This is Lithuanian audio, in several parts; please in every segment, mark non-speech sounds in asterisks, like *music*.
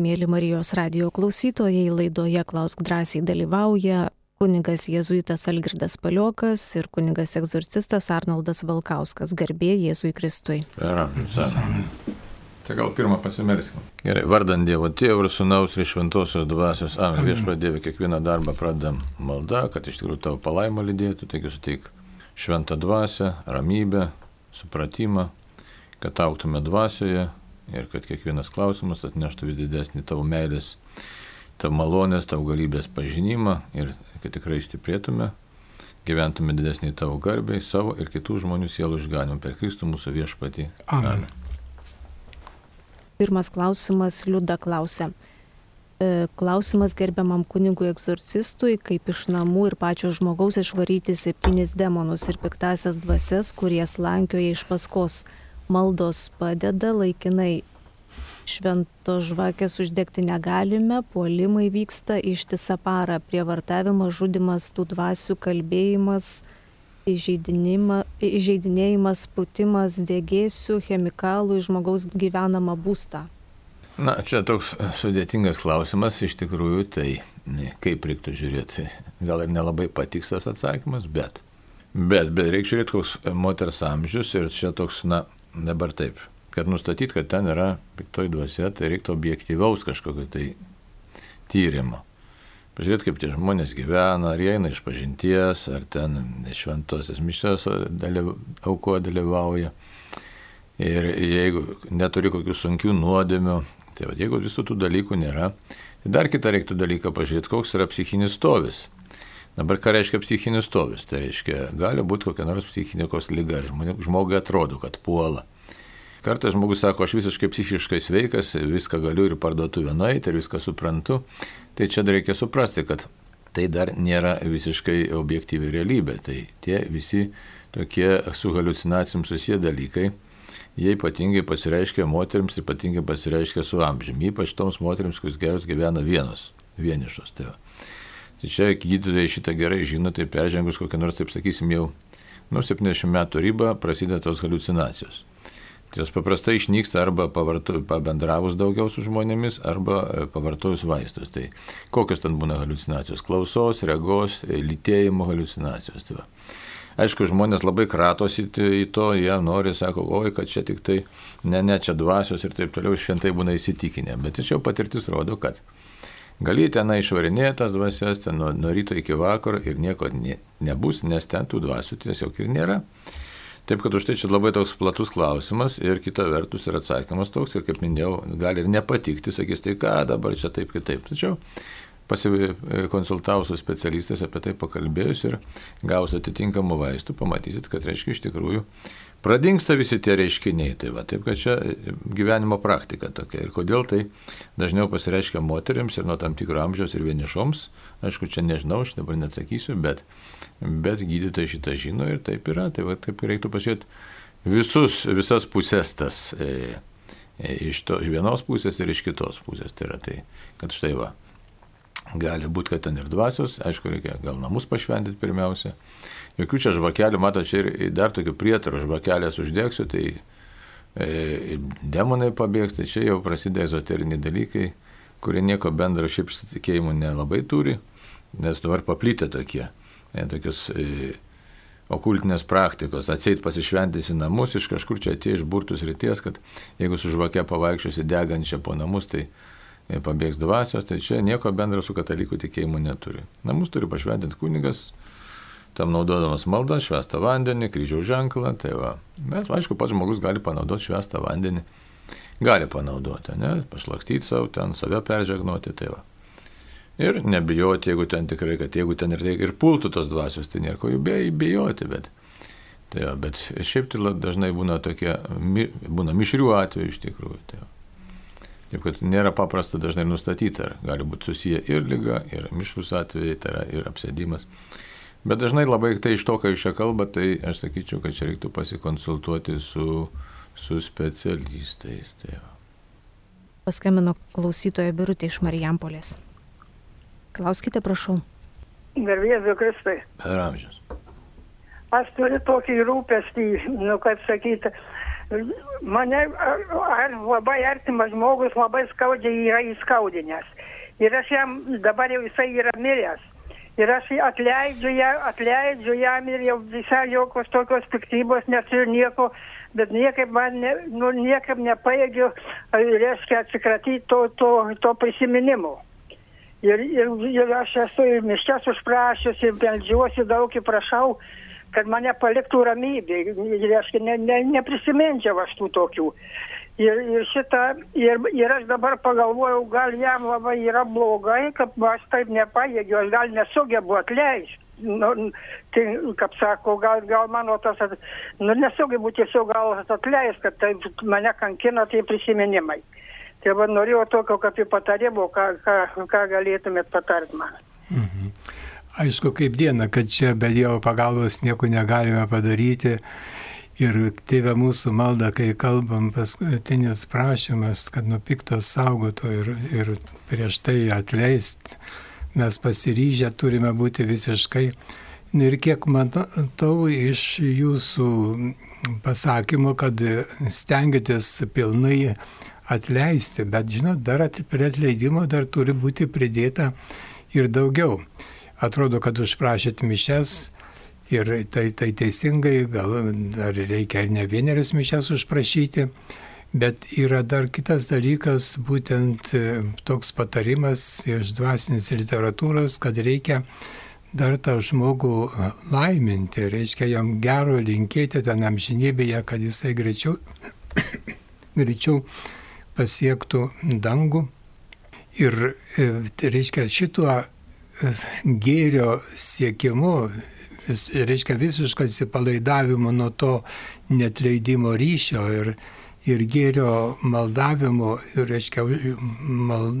Mėly Marijos radio klausytojai, laidoje Klausk drąsiai dalyvauja kunigas Jėzuitas Algirdas Paliokas ir kunigas egzorcistas Arnoldas Valkauskas. Garbė Jėzui Kristui. Tai gal pirmą pasimelskime. Gerai, vardant Dievo Tėvų ir Sūnaus ir Šventosios Dvasios. Amen. Viešpadėvi kiekvieną darbą pradedam maldą, kad iš tikrųjų tavo palaimą lydėtų, taigi suteik šventą dvasę, ramybę, supratimą, kad auktume dvasioje ir kad kiekvienas klausimas atneštų vis didesnį tavo meilės, tavo malonės, tavo galybės pažinimą ir kad tikrai stiprėtume, gyventume didesnį tavo garbei, savo ir kitų žmonių sielų išganimą per Kristų mūsų viešpatį. Amen. Pirmas klausimas Liuda klausia. E, Klausimas gerbiamam kunigui egzorcistui, kaip iš namų ir pačio žmogaus išvaryti septynis demonus ir piktasias dvasias, kurie slankioja iš paskos. Maldos padeda laikinai. Švento žvakės uždegti negalime, puolimai vyksta ištisą parą, prievartavimas, žudimas, tų dvasių kalbėjimas, įžeidinėjimas, putimas dėgėsių, chemikalų į žmogaus gyvenamą būstą. Na, čia toks sudėtingas klausimas, iš tikrųjų, tai kaip reiktų žiūrėti. Gal ir nelabai patiks tas atsakymas, bet. Bet, bet reikia žiūrėti, koks moters amžius ir čia toks, na, dabar taip. Kad nustatyti, kad ten yra piktoji dvasia, tai reiktų objektyvaus kažkokio tai tyrimo. Pažiūrėti, kaip tie žmonės gyvena, ar jie eina iš pažinties, ar ten šventosios mišės dalyv, auko dalyvauja. Ir jeigu neturi kokių sunkių nuodėmių, tai va, jeigu visų tų dalykų nėra, tai dar kitą reiktų dalyką pažiūrėti, koks yra psichinis stovis. Dabar ką reiškia psichinis stovis? Tai reiškia, gali būti kokia nors psichinikos lyga, žmogui atrodo, kad puola. Kartais žmogus sako, aš visiškai psichiškai sveikas, viską galiu ir parduotuvę nueiti ir viską suprantu. Tai čia dar reikia suprasti, kad tai dar nėra visiškai objektyvi realybė. Tai tie visi tokie su halucinacijom susiję dalykai, jie ypatingai pasireiškia moteriams, ypatingai pasireiškia su amžiumi, ypač toms moteriams, kuris geras gyvena vienos, vienišos. Tai, va. Tai čia gydytojai šitą gerai žino, tai peržengus kokią nors, taip sakysim, jau nu, 70 metų ribą prasideda tos halucinacijos. Tai jos paprastai išnyksta arba pavarto, pabendravus daugiau su žmonėmis, arba e, pavartojus vaistus. Tai kokios ten būna halucinacijos? Klausos, regos, e, lytėjimo halucinacijos. Tai va. Aišku, žmonės labai kratosi į to, jie nori, sako, oi, kad čia tik tai, ne, ne, čia dvasios ir taip toliau šventai būna įsitikinę. Bet tačiau patirtis rodo, kad gali tenai išvarinėti tas dvasias, ten nuo, nuo ryto iki vakaro ir nieko ne, nebus, nes ten tų dvasių tiesiog ir nėra. Taip kad už tai čia labai toks platus klausimas ir kita vertus ir atsakymas toks ir kaip minėjau, gali ir nepatikti, sakys, tai ką dabar čia taip kitaip. Tačiau pasikonsultavus su specialistais apie tai pakalbėjus ir gaus atitinkamų vaistų, pamatysit, kad reiškia iš tikrųjų pradingsta visi tie reiškiniai. Tai va, taip kad čia gyvenimo praktika tokia. Ir kodėl tai dažniau pasireiškia moteriams ir nuo tam tikro amžiaus ir vienišoms, aišku, čia nežinau, aš dabar neatsakysiu, bet, bet gydytojai šitą žino ir taip yra. Tai va, taip reiktų pasižiūrėti visus, visas pusės tas. E, e, iš, to, iš vienos pusės ir iš kitos pusės. Tai yra tai, kad štai va, Gali būti, kad ten ir dvasios, aišku, reikia gal namus pašventinti pirmiausia. Jokių čia žvakelių, matot, čia ir dar tokių prietarų žvakelės uždėksiu, tai e, demonai pabėgs, tai čia jau prasideda ezoteriniai dalykai, kurie nieko bendro šiaip su tikėjimu nelabai turi, nes dabar paplytė tokie, e, tokius e, okultinės praktikos, atseit pasišventysi namus, iš kažkur čia atėjo iš burtus ryties, kad jeigu su žvake pavaikščiosi degančią po namus, tai pabėgs dvasios, tai čia nieko bendro su katalikų tikėjimu neturi. Namus turi pašventinti kunigas, tam naudodamas maldą, švestą vandenį, kryžiaus ženklą, tai va. Bet, aišku, pats žmogus gali panaudoti švestą vandenį, gali panaudoti, ne, pašlakstyti savo, ten save peržegnuoti, tai va. Ir nebijoti, jeigu ten tikrai, kad jeigu ten ir, ir pultų tos dvasios, tai nėra ko jų bijoti, bet, tai va, bet šiaip tai dažnai būna tokie, būna mišrių atvejų iš tikrųjų. Tai va. Taip kad nėra paprasta dažnai nustatyti, ar gali būti susiję ir lyga, ir mišrus atvejai, tai yra ir apsėdimas. Bet dažnai labai tai iš to, ką jūs čia kalba, tai aš sakyčiau, kad čia reiktų pasikonsultuoti su, su specialistais. Tai. Paskambino klausytoja Birutė iš Marijampolės. Klauskite, prašau. Garbėsiu Kristai. Per amžius. Aš turiu tokį rūpestį, nu, kaip sakyti, Mane ar, labai artimas žmogus labai skaudžiai yra įskaudinęs. Ir aš jam, dabar jau jisai yra miręs. Ir aš atleidžiu, ją, atleidžiu jam ir jau visai jokios tokios piktybos neturiu nieko, bet niekaip man, ne, nu, niekaip nepaėgiu, reiškia, atsikratyti to, to, to prisiminimo. Ir, ir, ir aš esu ir miškės užprašęs, ir beldžiuosi daug ir prašau, kad mane paliktų ramybė. Ir, reiškia, ne, ne, neprisiminčiau aš tų tokių. Ir, ir šitą, ir, ir aš dabar pagalvojau, gal jam labai yra blogai, kad aš taip nepajėgiu, aš gal nesugebu atleisti. Nu, tai, kaip sako, gal, gal mano tas, nu, nesugebu tiesiog gal atleisti, kad taip mane kankina tie prisiminimai. Tai va norėjau tokio kaip patarimo, ką, ką, ką galėtumėt patarti man. Mhm. Aišku, kaip diena, kad čia be Dievo pagalbos nieko negalime padaryti. Ir tėvė mūsų malda, kai kalbam paskutinis prašymas, kad nuo pikto saugoto ir, ir prieš tai atleist, mes pasiryžę turime būti visiškai. Ir kiek matau iš jūsų pasakymo, kad stengiatės pilnai atleisti, bet žinot, dar prie atleidimo dar turi būti pridėta ir daugiau. Atrodo, kad užprašėt mišes, Ir tai, tai teisingai, gal dar reikia ir ne vienerius mišes užprašyti, bet yra dar kitas dalykas, būtent e, toks patarimas iš dvasinės literatūros, kad reikia dar tą žmogų e, laiminti, reiškia jam gero linkėti ten amžinybėje, kad jisai greičiau, *coughs* greičiau pasiektų dangų. Ir e, reiškia šituo gėrio siekimu vis, reiškia visišką atsipalaidavimą nuo to netleidimo ryšio ir, ir gėrio maldavimo, ir, reiškia, mal,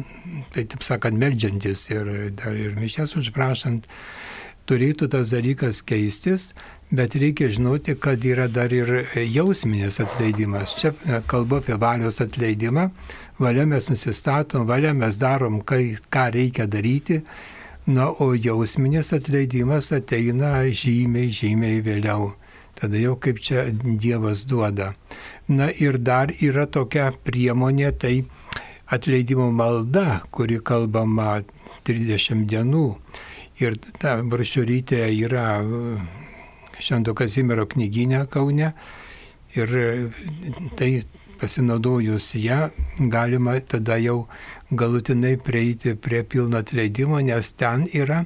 tai taip sakant, meldžiantis ir, dar, ir mišės užprašant, turėtų tas dalykas keistis, bet reikia žinoti, kad yra dar ir jausminės atleidimas. Čia kalbu apie valios atleidimą, valia mes nusistatom, valia mes darom, kai, ką reikia daryti Na, o jausminės atleidimas ateina žymiai, žymiai vėliau. Tada jau kaip čia Dievas duoda. Na ir dar yra tokia priemonė, tai atleidimo malda, kuri kalbama 30 dienų. Ir ta brošiurytė yra Švento Kazimiero knyginė Kaune. Ir tai pasinaudojus ją galima tada jau galutinai prieiti prie pilno atleidimo, nes ten yra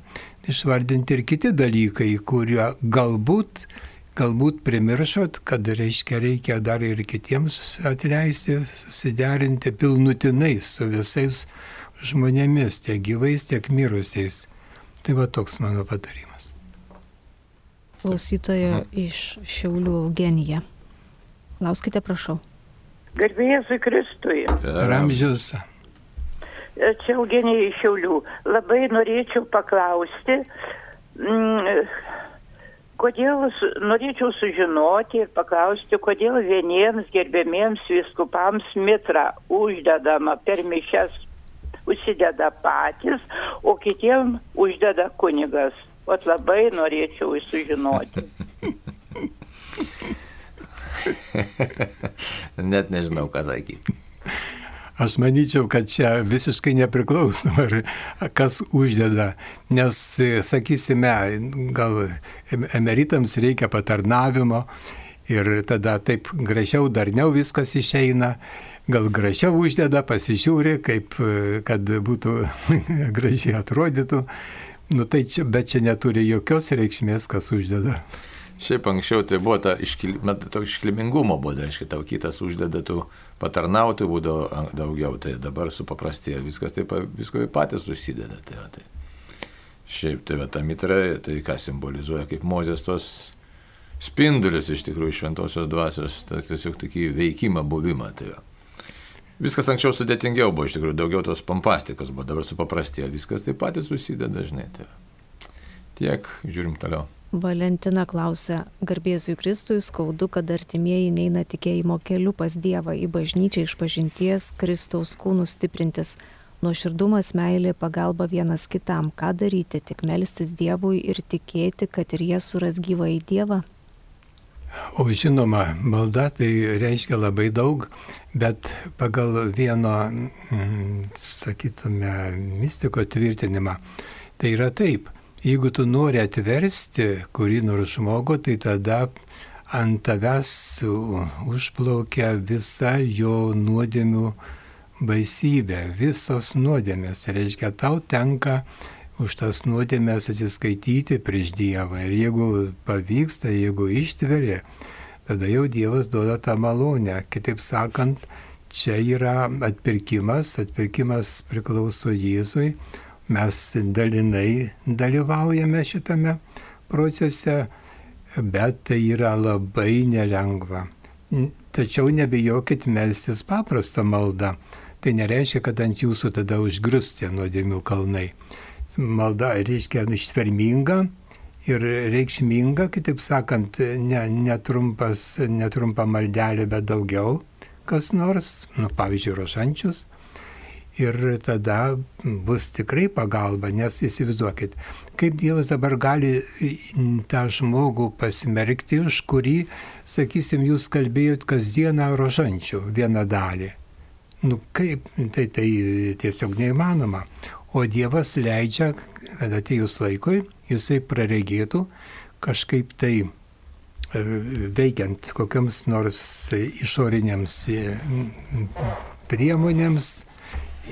išvardinti ir kiti dalykai, kurie galbūt, galbūt primiršot, kad reiškia reikia dar ir kitiems atleisti, susiderinti pilnutinai su visais žmonėmis, tiek gyvais, tiek mirusiais. Tai va toks mano patarimas. Klausytojo iš Šiaulių Eugenija. Lauskite, prašau. Garbėjai Kristui. Ramžius. Čia Eugenija iš Šiaulių. Labai norėčiau paklausti, mm, kodėl norėčiau sužinoti ir paklausti, kodėl vieniems gerbėmiems viskupams mitra uždedama per mišes, užsideda patys, o kitiem uždeda kunigas. O labai norėčiau sužinoti. *laughs* Net nežinau, ką sakyti. *laughs* Aš manyčiau, kad čia visiškai nepriklausoma, kas uždeda, nes, sakysime, gal emeritams reikia patarnavimo ir tada taip gražiau, darniau viskas išeina, gal gražiau uždeda, pasižiūri, kaip, kad būtų *laughs* gražiai atrodytų. Nu, tai čia, bet čia neturi jokios reikšmės, kas uždeda. Šiaip anksčiau tai buvo ta iškil, iškilmingumo, tai reiškia, tau kitas uždeda, tu patarnauti būdavo daugiau, tai dabar supaprastėjo, viskas taip, visko patys susideda. Tai, tai. Šiaip tai ta mitra, tai ką simbolizuoja, kaip mozės tos spindulius iš tikrųjų šventosios dvasios, tai tiesiog tokį veikimą, buvimą. Tai. Viskas anksčiau sudėtingiau buvo, iš tikrųjų daugiau tos pompastikos buvo, dabar supaprastėjo, viskas taip pat susideda dažnai. Tai. Tiek, žiūrim toliau. Valentina klausia, garbėzui Kristui skaudu, kad artimieji neina tikėjimo keliu pas Dievą į bažnyčią iš pažinties Kristaus kūnų stiprintis. Nuoširdumas, meilė, pagalba vienas kitam. Ką daryti? Tik melstis Dievui ir tikėti, kad ir jie suras gyvą į Dievą? O žinoma, malda tai reiškia labai daug, bet pagal vieno, mm, sakytume, mystiko tvirtinimą, tai yra taip. Jeigu tu nori atversti kurį nors žmogų, tai tada ant tavęs užplaukia visa jo nuodėmių baisybė, visos nuodėmės. Reiškia, tau tenka už tas nuodėmės atsiskaityti prieš Dievą. Ir jeigu pavyksta, jeigu ištveria, tada jau Dievas duoda tą malonę. Kitaip sakant, čia yra atpirkimas, atpirkimas priklauso Jėzui. Mes dalinai dalyvaujame šitame procese, bet tai yra labai nelengva. Tačiau nebijokit melstis paprastą maldą. Tai nereiškia, kad ant jūsų tada užgrius tie nuodėmių kalnai malda reiškia ištverminga ir reikšminga, kitaip sakant, ne, netrumpas, netrumpa maldelė, bet daugiau kas nors, nu, pavyzdžiui, rožančius. Ir tada bus tikrai pagalba, nes įsivaizduokit, kaip Dievas dabar gali tą žmogų pasmerkti, už kurį, sakysim, jūs kalbėjot kasdieną rožančių vieną dalį. Nu kaip, tai, tai tiesiog neįmanoma. O Dievas leidžia, kad atėjus laikui, jisai praregėtų kažkaip tai e, veikiant kokiams nors išoriniams e, priemonėms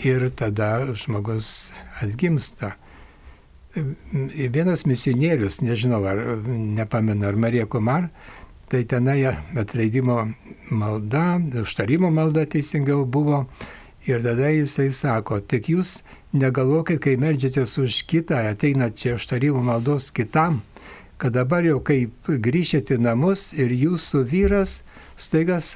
ir tada žmogus atgimsta. Vienas misionierius, nežinau, ar nepamenu, ar Marija Kumar, tai tenai atleidimo malda, užtarimo malda teisingiau buvo. Ir tada jisai sako, tik jūs negalvokit, kai melžiatės už kitą, ateinat čia užtarimo maldos kitam, kad dabar jau kai grįžėte į namus ir jūsų vyras staigas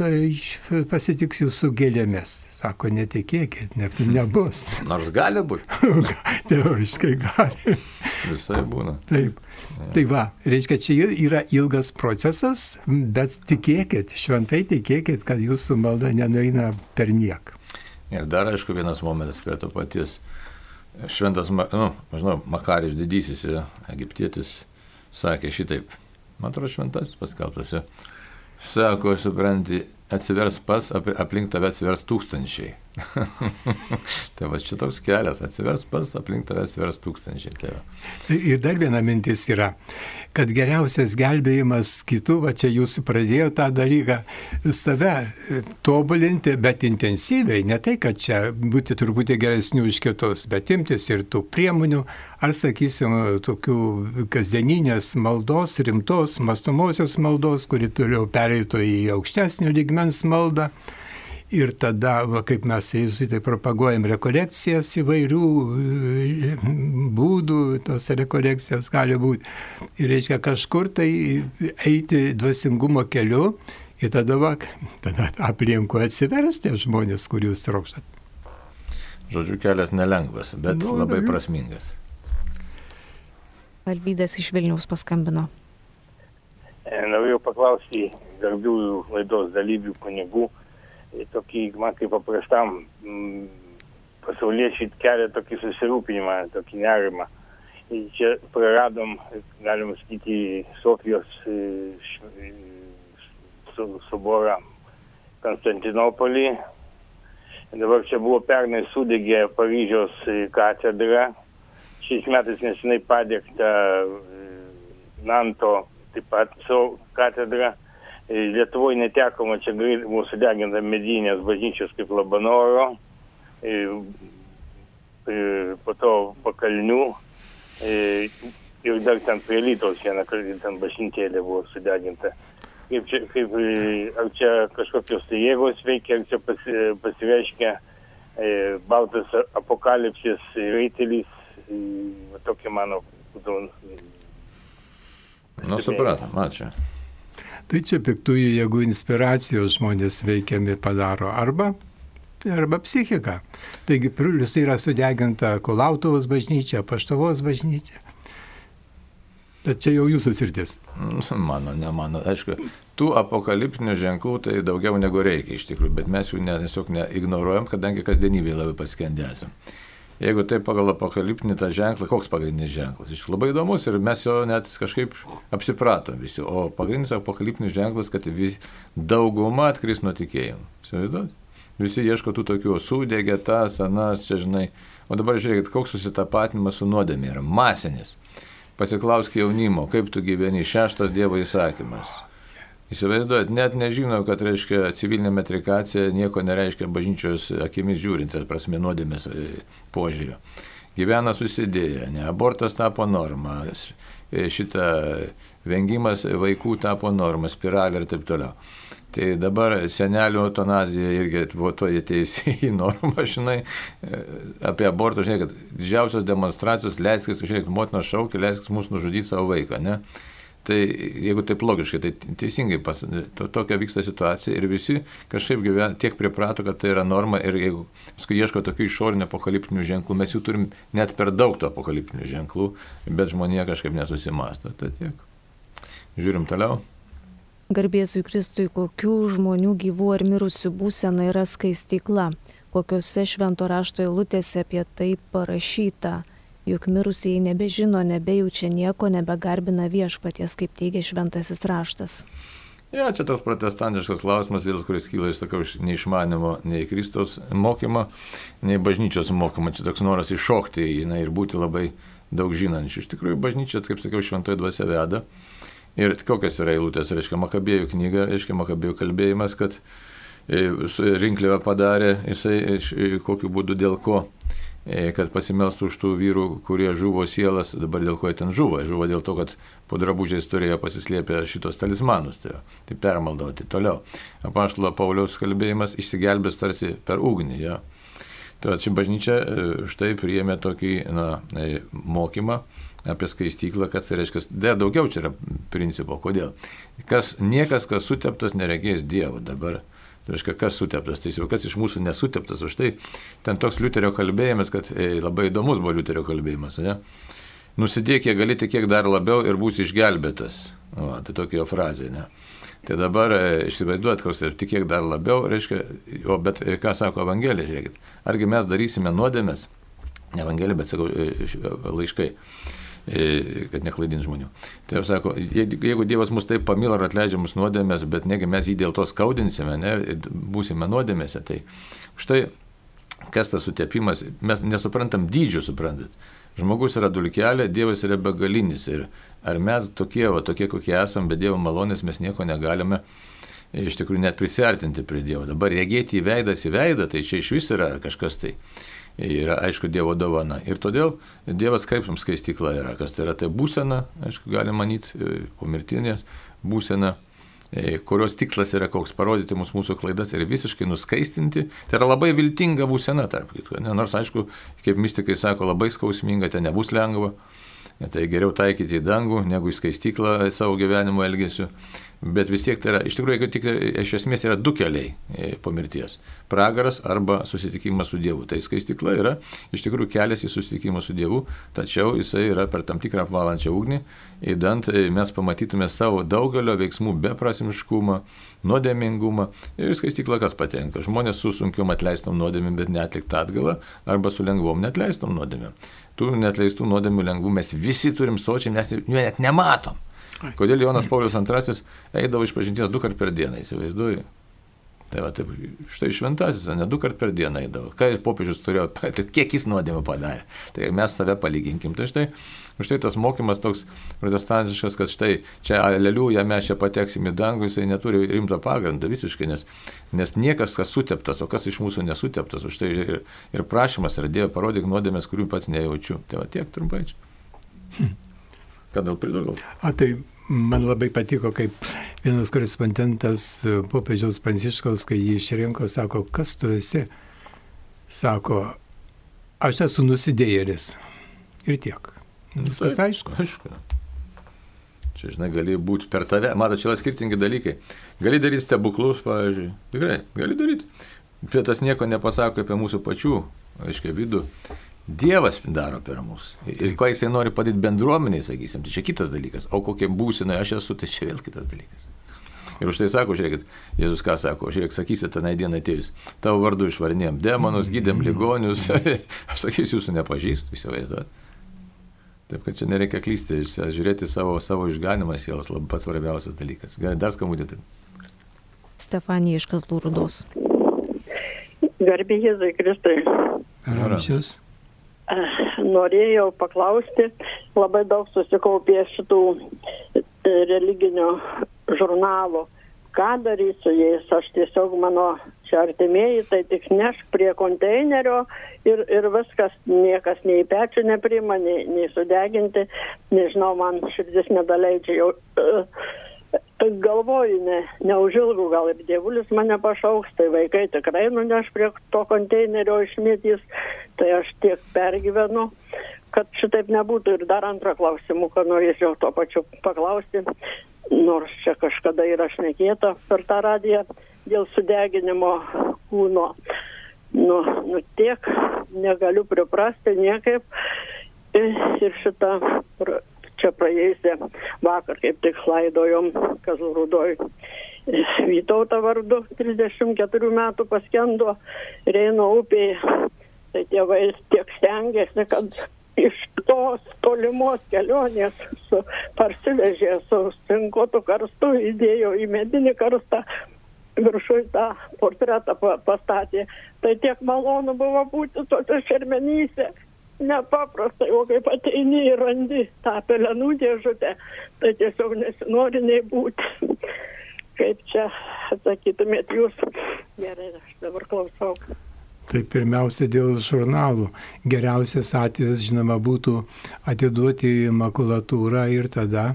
pasitiks jūsų gėlėmis. Sako, netikėkit, ne, *laughs* nebus. Nors gali būti. *laughs* Teoriškai gali. Visai būna. Taip. Ja. Tai va, reiškia, čia yra ilgas procesas, bet tikėkit, šventai tikėkit, kad jūsų malda nenueina per nieką. Ir dar, aišku, vienas momentas prie to paties šventas, nu, žinau, Makarijus didysis, egiptietis, sakė šitaip, man atrodo, šventasis paskelbtas, sako, supranti, atsivers pas, aplink tave atsivers tūkstančiai. *laughs* tai va čia toks kelias, atsivers pas, aplink tave atsivers tūkstančiai. Tai va. ir dar viena mintis yra, kad geriausias gelbėjimas kitų, va čia jūs pradėjote tą dalyką, save e, tobulinti, bet intensyviai, ne tai, kad čia būti truputį geresnių už kitus, bet imtis ir tų priemonių, ar sakysim, tokių kasdieninės maldos, rimtos, mastomosios maldos, kuri toliau pereitų į aukštesnio lygmens maldą. Ir tada, va, kaip mes jėzuitai propaguojam rekolekcijas įvairių e, būdų, tos rekolekcijos gali būti. Ir reiškia kažkur tai eiti dvasingumo keliu ir tada, va, tada aplinkui atsivers tie žmonės, kuriuos trokštat. Žodžiu, kelias nelengvas, bet nu, labai daugiau. prasmingas. Alvydas iš Vilniaus paskambino. E, norėjau paklausti garbiųjų laidos dalyvių kunigų tokį, man kaip paprastam mm, pasauliečiai kelia tokį susirūpinimą, tokį nerimą. Ir čia praradom, galima sakyti, Sofijos e, suborą Konstantinopolį. Dabar čia buvo pernai sudegė Paryžiaus katedra. Šiais metais nesinai padėkta e, Nanto taip pat savo katedra. Lietuvoje netekoma čia buvo sudeginta medinės bažnyčios kaip Labanoro, po to pakalnių ir dar ten prie Lytos viena ten bažnytėlė buvo sudeginta. Kaip čia, kaip, ar čia kažkokios tai jėgos veikia, ar čia pasi, pasireiškia e, baltas apokalipsės raitelis, e, tokia mano. Nu, supratom, ačiū. Tai čia piktųjų jėgų inspiracijos žmonės veikiami padaro arba, arba psichika. Taigi plius yra sudeginta Kulautovos bažnyčia, Paštavos bažnyčia. Bet čia jau jūsų sritis. Mano, ne mano. Aišku, tų apokaliptinių ženklų tai daugiau negu reikia iš tikrųjų, bet mes jų ne, tiesiog neignoruojam, kadangi kasdienybėje labai paskendėsim. Jeigu tai pagal apokaliptinį tą ženklą, koks pagrindinis ženklas? Iš labai įdomus ir mes jo net kažkaip apsipratom visi. O pagrindinis apokaliptinis ženklas, kad vis dauguma atkris nuo tikėjimo. Įsivaizduot? Visi ieško tų tokių sudėgė, tas, anas, čia žinai. O dabar žiūrėkit, koks susitapatinimas su nuodėmė yra masinis. Pasiklausk jaunimo, kaip tu gyveni, šeštas Dievo įsakymas. Įsivaizduojat, net nežinau, kad reiškia civilinė metrikacija nieko nereiškia bažnyčios akimis žiūrint, tas prasme nuodėmės e, požiūrio. Gyvena susidėję, ne, abortas tapo norma, e, šita vengimas vaikų tapo norma, spiralė ir taip toliau. Tai dabar senelių eutanazija irgi votuoja teisė *laughs* į normą, žinai, e, apie abortą, žinai, kad didžiausios demonstracijos leiskit, žiūrėk, motinos šaukia, leiskit mūsų nužudyti savo vaiką, ne? Tai jeigu taip logiškai, tai teisingai pas, to, tokia vyksta situacija ir visi kažkaip gyvena tiek priprato, kad tai yra norma ir jeigu paskui ieško tokių išorinių apokaliptinių ženklų, mes jų turim net per daug tų apokaliptinių ženklų, bet žmonė kažkaip nesusimasto. Tai tiek. Žiūrim toliau. Garbėsui Kristui, kokių žmonių gyvų ar mirusių būsena yra skaistykla, kokiuose švento rašto eilutėse apie tai parašyta juk mirusieji nebežino, nebejaučia nieko, nebegarbina viešpaties, kaip teigia šventasis raštas. Ja, čia toks protestantiškas klausimas, vėl kuris kyla iš tokio neišmanimo nei Kristaus mokymo, nei bažnyčios mokymo. Čia toks noras iššokti žinai, ir būti labai daug žinančių. Iš tikrųjų, bažnyčia, kaip sakiau, šventoji dvasia veda. Ir kokios yra eilutės, reiškia, Makabėjų knyga, reiškia, Makabėjų kalbėjimas, kad e, rinkliavą padarė, jisai kokiu būdu dėl ko kad pasimelstų už tų vyrų, kurie žuvo sielas, dabar dėl ko jie ten žuvo. Žuvo dėl to, kad po drabužiais turėjo pasislėpę šitos talismanus, tai, tai permaldauti toliau. Apaštalo Pauliaus kalbėjimas išsigelbės tarsi per ugnį. Ja. Tai čia bažnyčia e, štai priėmė tokį na, e, mokymą apie skaistyklą, kad tai reiškia, dar daugiau čia yra principo. Kodėl? Kas, niekas, kas suteptas, neregės Dievo dabar. Tai reiškia, kas suteptas, tai jau kas iš mūsų nesuteptas. Už tai ten toks Liuterio kalbėjimas, kad e, labai įdomus buvo Liuterio kalbėjimas. Ne? Nusidėk, kiek gali, tik kiek dar labiau ir būsi išgelbėtas. O, tai tokia jo frazė. Ne? Tai dabar e, išsivaizduot, koks ir tik kiek dar labiau, reiškia, o bet e, ką sako Evangelija, žiūrėkit, argi mes darysime nuodėmės, ne Evangelija, bet sakau, e, laiškai E, kad neklaidint žmonių. Tai aš sako, jeigu Dievas mus taip pamilo ir atleidžia mus nuodėmės, bet negi mes jį dėl to skaudinsime, ne, būsime nuodėmėse, tai štai kas tas sutepimas, mes nesuprantam dydžių, suprantat. Žmogus yra dulkelė, Dievas yra begalinis ir ar mes tokie, va, tokie kokie esame, be Dievo malonės mes nieko negalime iš tikrųjų net prisartinti prie Dievo. Dabar regėti į veidas į veidą, tai čia iš vis yra kažkas tai yra aišku Dievo dovana. Ir todėl Dievas kaip jums skaistykla yra, kas tai yra tai būsena, aišku, galima manyti, e, pomirtinės būsena e, kurios tikslas yra koks parodyti mums mūsų klaidas ir visiškai nuskaistinti. Tai yra labai viltinga būsena, tarp kitko. Nors, aišku, kaip mystikai sako, labai skausminga, tai nebus lengva. Tai geriau taikyti į dangų, negu į skaistyklą savo gyvenimo elgesiu. Bet vis tiek tai yra, iš tikrųjų, tik, iš esmės yra du keliai e, po mirties - pragaras arba susitikimas su Dievu. Tai skaistikla yra iš tikrųjų kelias į susitikimą su Dievu, tačiau jisai yra per tam tikrą apvalančią ugnį, įdant e, mes pamatytume savo daugelio veiksmų beprasmiškumą, nuodėmingumą ir skaistikla kas patenka. Žmonės su sunkiom atleistom nuodėmėm, bet netliktą atgalą arba su lengvom netleistom nuodėmėm. Tų netleistų nuodėmių lengvų mes visi turim sočiai, mes jų net nematom. Kodėl Jonas Paulius II eidavo iš pažinties du kart per dieną, įsivaizduoju. Tai va, taip, štai šventasis, ne du kart per dieną eidavo. Ką popiežius turėjo, *laughs* kiek jis nuodėmę padarė. Tai mes save palyginkim. Tai štai, štai tas mokymas toks protestantiškas, kad štai čia aleliuja, mes čia pateksim į dangų, jisai neturi rimto pagrindo visiškai, nes, nes niekas, kas suteptas, o kas iš mūsų nesuteptas, už tai ir, ir prašymas yra Dievo parodyk nuodėmės, kurių pats nejaučiu. Tai va tiek trumpai čia. Hm. Ką dėl pridurau? A tai man labai patiko, kaip vienas korespondentas e, popiežiaus Pranciškaus, kai jį išrinko, sako, kas tu esi? Sako, aš esu nusidėjėlis. Ir tiek. Viskas Taip, aišku. Aišku. Čia, žinai, gali būti per tave. Matai, čia yra skirtingi dalykai. Gali daryti stebuklus, pavyzdžiui. Tikrai, gali daryti. Bet tas nieko nepasako apie mūsų pačių, aiškiai, vidų. Dievas daro per mus. Ir ko jisai nori padėti bendruomeniai, sakysim, tai čia kitas dalykas. O kokia būsina aš esu, tai čia vėl kitas dalykas. Ir už tai sako, žiūrėkit, Jėzus ką sako, žiūrėk, sakysi tenai dieną atėjus, tavo vardu išvarinėjom demonus, gydėm ligonius, *laughs* aš sakysiu, jūsų nepažįstu, įsivaizduot. Taip kad čia nereikia klysti, žiūrėti savo, savo išganimą sielos, labai pats svarbiausias dalykas. Gerai, dar skambutį turim. Stefanija iš Kazlų Rudos. Garbė Jėzui Kristui. Amžius. Norėjau paklausti, labai daug susikaupė šitų e, religinių žurnalų. Ką daryti su jais? Aš tiesiog mano čia artimieji, tai tik nešk prie konteinerio ir, ir viskas, niekas nei pečių neprima, nei, nei sudeginti. Nežinau, man širdis nedaleidžia jau. Uh, galvoju, ne, neužilgų gal ir dievulis mane pašauks, tai vaikai tikrai nuneš prie to konteinerio išmėtys, tai aš tiek pergyvenu, kad šitaip nebūtų. Ir dar antrą klausimą, ką norėčiau to pačiu paklausti, nors čia kažkada yra šnekėta per tą radiją dėl sudeginimo kūno. Nu, nu tiek negaliu priprasti niekaip. Ir šitą čia praėjusią vakar kaip tik laidojom Kazurudoj. Vytautą vardu 34 metų paskendo Reino upėje. Tai tėvai tiek stengiasi, kad iš tos tolimos kelionės su, parsivežė su cinkotu karstu, įdėjo į medinį karstą, viršui tą portretą pastatė. Tai tiek malonu buvo būti tose šermenyse nepaprastai, o kaip ateini ir randi tą pelenų dėžutę, tai tiesiog nesinori nei būti. Kaip čia atsakytumėt jūs? Gerai, aš dabar klausau. Tai pirmiausia dėl žurnalų. Geriausias atvejis, žinoma, būtų atiduoti į makulatūrą ir tada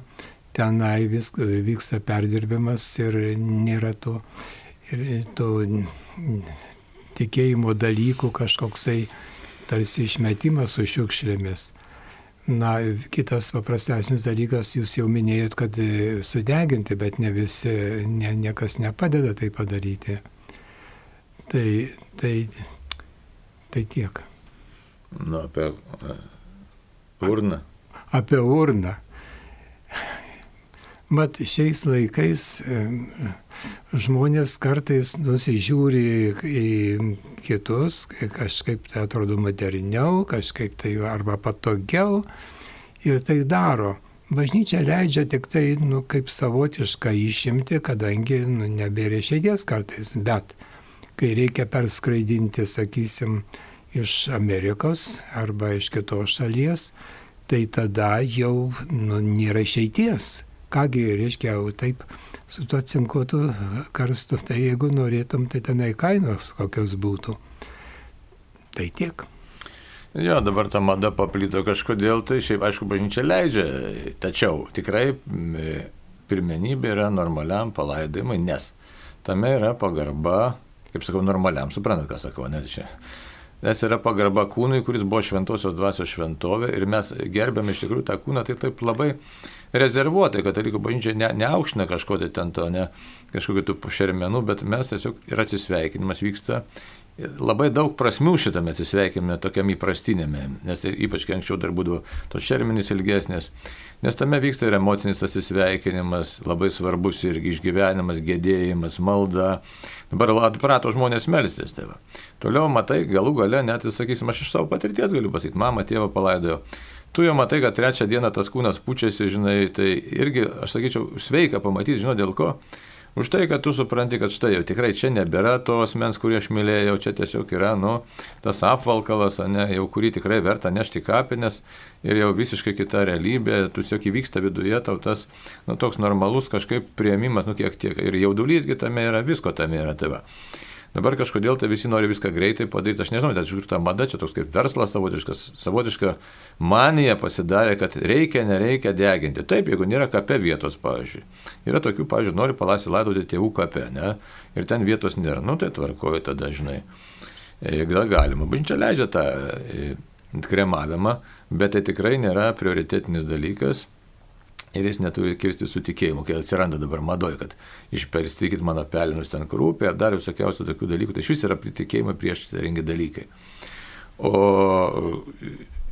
tenai vis, vyksta perdirbimas ir nėra to, ir to tikėjimo dalykų kažkoksai tarsi išmetimas su šiukšlėmis. Na, kitas paprastesnis dalykas, jūs jau minėjot, kad e, sudeginti, bet ne visi, ne, niekas nepadeda tai padaryti. Tai, tai, tai tiek. Nu, apie e, urną. Apie urną. Mat, šiais laikais žmonės kartais nusižiūri į kitus, kažkaip tai atrodo moderniau, kažkaip tai arba patogiau ir tai daro. Bažnyčia leidžia tik tai, nu, kaip savotišką išimti, kadangi, nu, nebėra išėdės kartais, bet kai reikia perskraidinti, sakysim, iš Amerikos arba iš kitos šalies, tai tada jau nu, nėra išeities kągi reiškia jau taip su tuo cinkuotu karstu, tai jeigu norėtum, tai tenai kainos kokios būtų. Tai tiek. Jo, dabar ta mada paplito kažkodėl, tai šiaip aišku, bažnyčia leidžia, tačiau tikrai pirmenybė yra normaliam palaidojimui, nes tame yra pagarba, kaip sakau, normaliam, suprantat, ką sakau, net čia. Nes yra pagarba kūnui, kuris buvo šventosios dvasios šventovė ir mes gerbėme iš tikrųjų tą kūną, tai taip labai rezervuotai, katalikų bažnyčia ne, neaukština kažko tai ten to, ne kažkokiu tų šermenų, bet mes tiesiog ir atsisveikinimas vyksta. Labai daug prasmių šitame atsisveikinime, tokiam įprastinėme, nes tai ypač kai anksčiau dar būdavo tos šermenys ilgesnės, nes tame vyksta ir emocinis atsisveikinimas, labai svarbus irgi išgyvenimas, gėdėjimas, malda. Dabar atprato žmonės melstis, tai va. Toliau matai, galų gale net, sakysim, aš iš savo patirties galiu pasakyti, mama tėvą palaidojo tu jau matai, kad trečią dieną tas kūnas pučiasi, žinai, tai irgi, aš sakyčiau, sveika pamatyti, žinai, dėl ko. Už tai, kad tu supranti, kad štai jau tikrai čia nebėra to asmens, kurį aš mylėjau, čia tiesiog yra, nu, tas apvalkalas, ne, jau kurį tikrai verta nešti kapines ir jau visiškai kita realybė, tu tiesiog įvyksta viduje tau tas, nu, toks normalus kažkaip prieimimas, nu, kiek tiek. Ir jaudulys kitame yra, visko tame yra. Tai Dabar kažkodėl tai visi nori viską greitai padaryti. Aš nežinau, bet žiūriu, ta mada čia toks kaip verslas savotiškas, savotiška manija pasidarė, kad reikia, nereikia deginti. Taip, jeigu nėra kape vietos, pavyzdžiui. Yra tokių, pavyzdžiui, nori palasi laidoti tėvų kape, ne? Ir ten vietos nėra. Nu, tai tvarkoju tada, žinai. Gal galima. Bažnyčia leidžia tą e, kremavimą, bet tai tikrai nėra prioritetinis dalykas ir jis neturi kirsti su tikėjimu, kai atsiranda dabar madoj, kad išperstykit mano pelinus ten krūpė, ar dar visokiausių tokių dalykų, tai iš vis yra pritikėjimai prieš rengi dalykai. O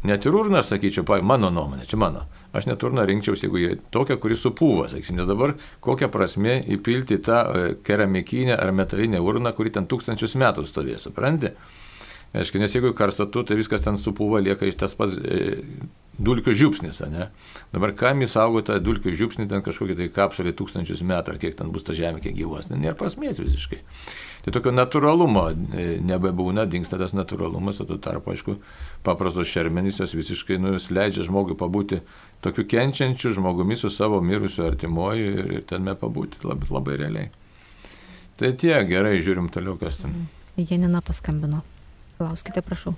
net ir urna, sakyčiau, mano nuomonė, čia mano, aš neturną rinkčiausi, jeigu jie tokia, kuri supūva, sakysim, nes dabar kokia prasme įpilti tą e, keramikinę ar metalinę urną, kuri ten tūkstančius metų stovės, suprantate? Aišku, nes jeigu karsatu, tai viskas ten supūva, lieka iš tas pats e, dulkių žiupsnis, ne? Dabar kam įsaugo tą dulkių žiupsnį, ten kažkokį tai kapsulį tūkstančius metų, ar kiek ten bus ta žemė, kiek gyvos, ne, nėra prasmės visiškai. Tai tokio natūralumo e, nebebūna, dinksta tas natūralumas, o tuo tarpu, aišku, paprastos šermenys jos visiškai nu, leidžia žmogui pabūti tokiu kenčiančiu žmogumi su savo mirusiu artimuoju ir, ir tenme pabūti labai, labai realiai. Tai tie, gerai, žiūrim toliau, kas ten. Janina paskambino. Klauskite, prašau.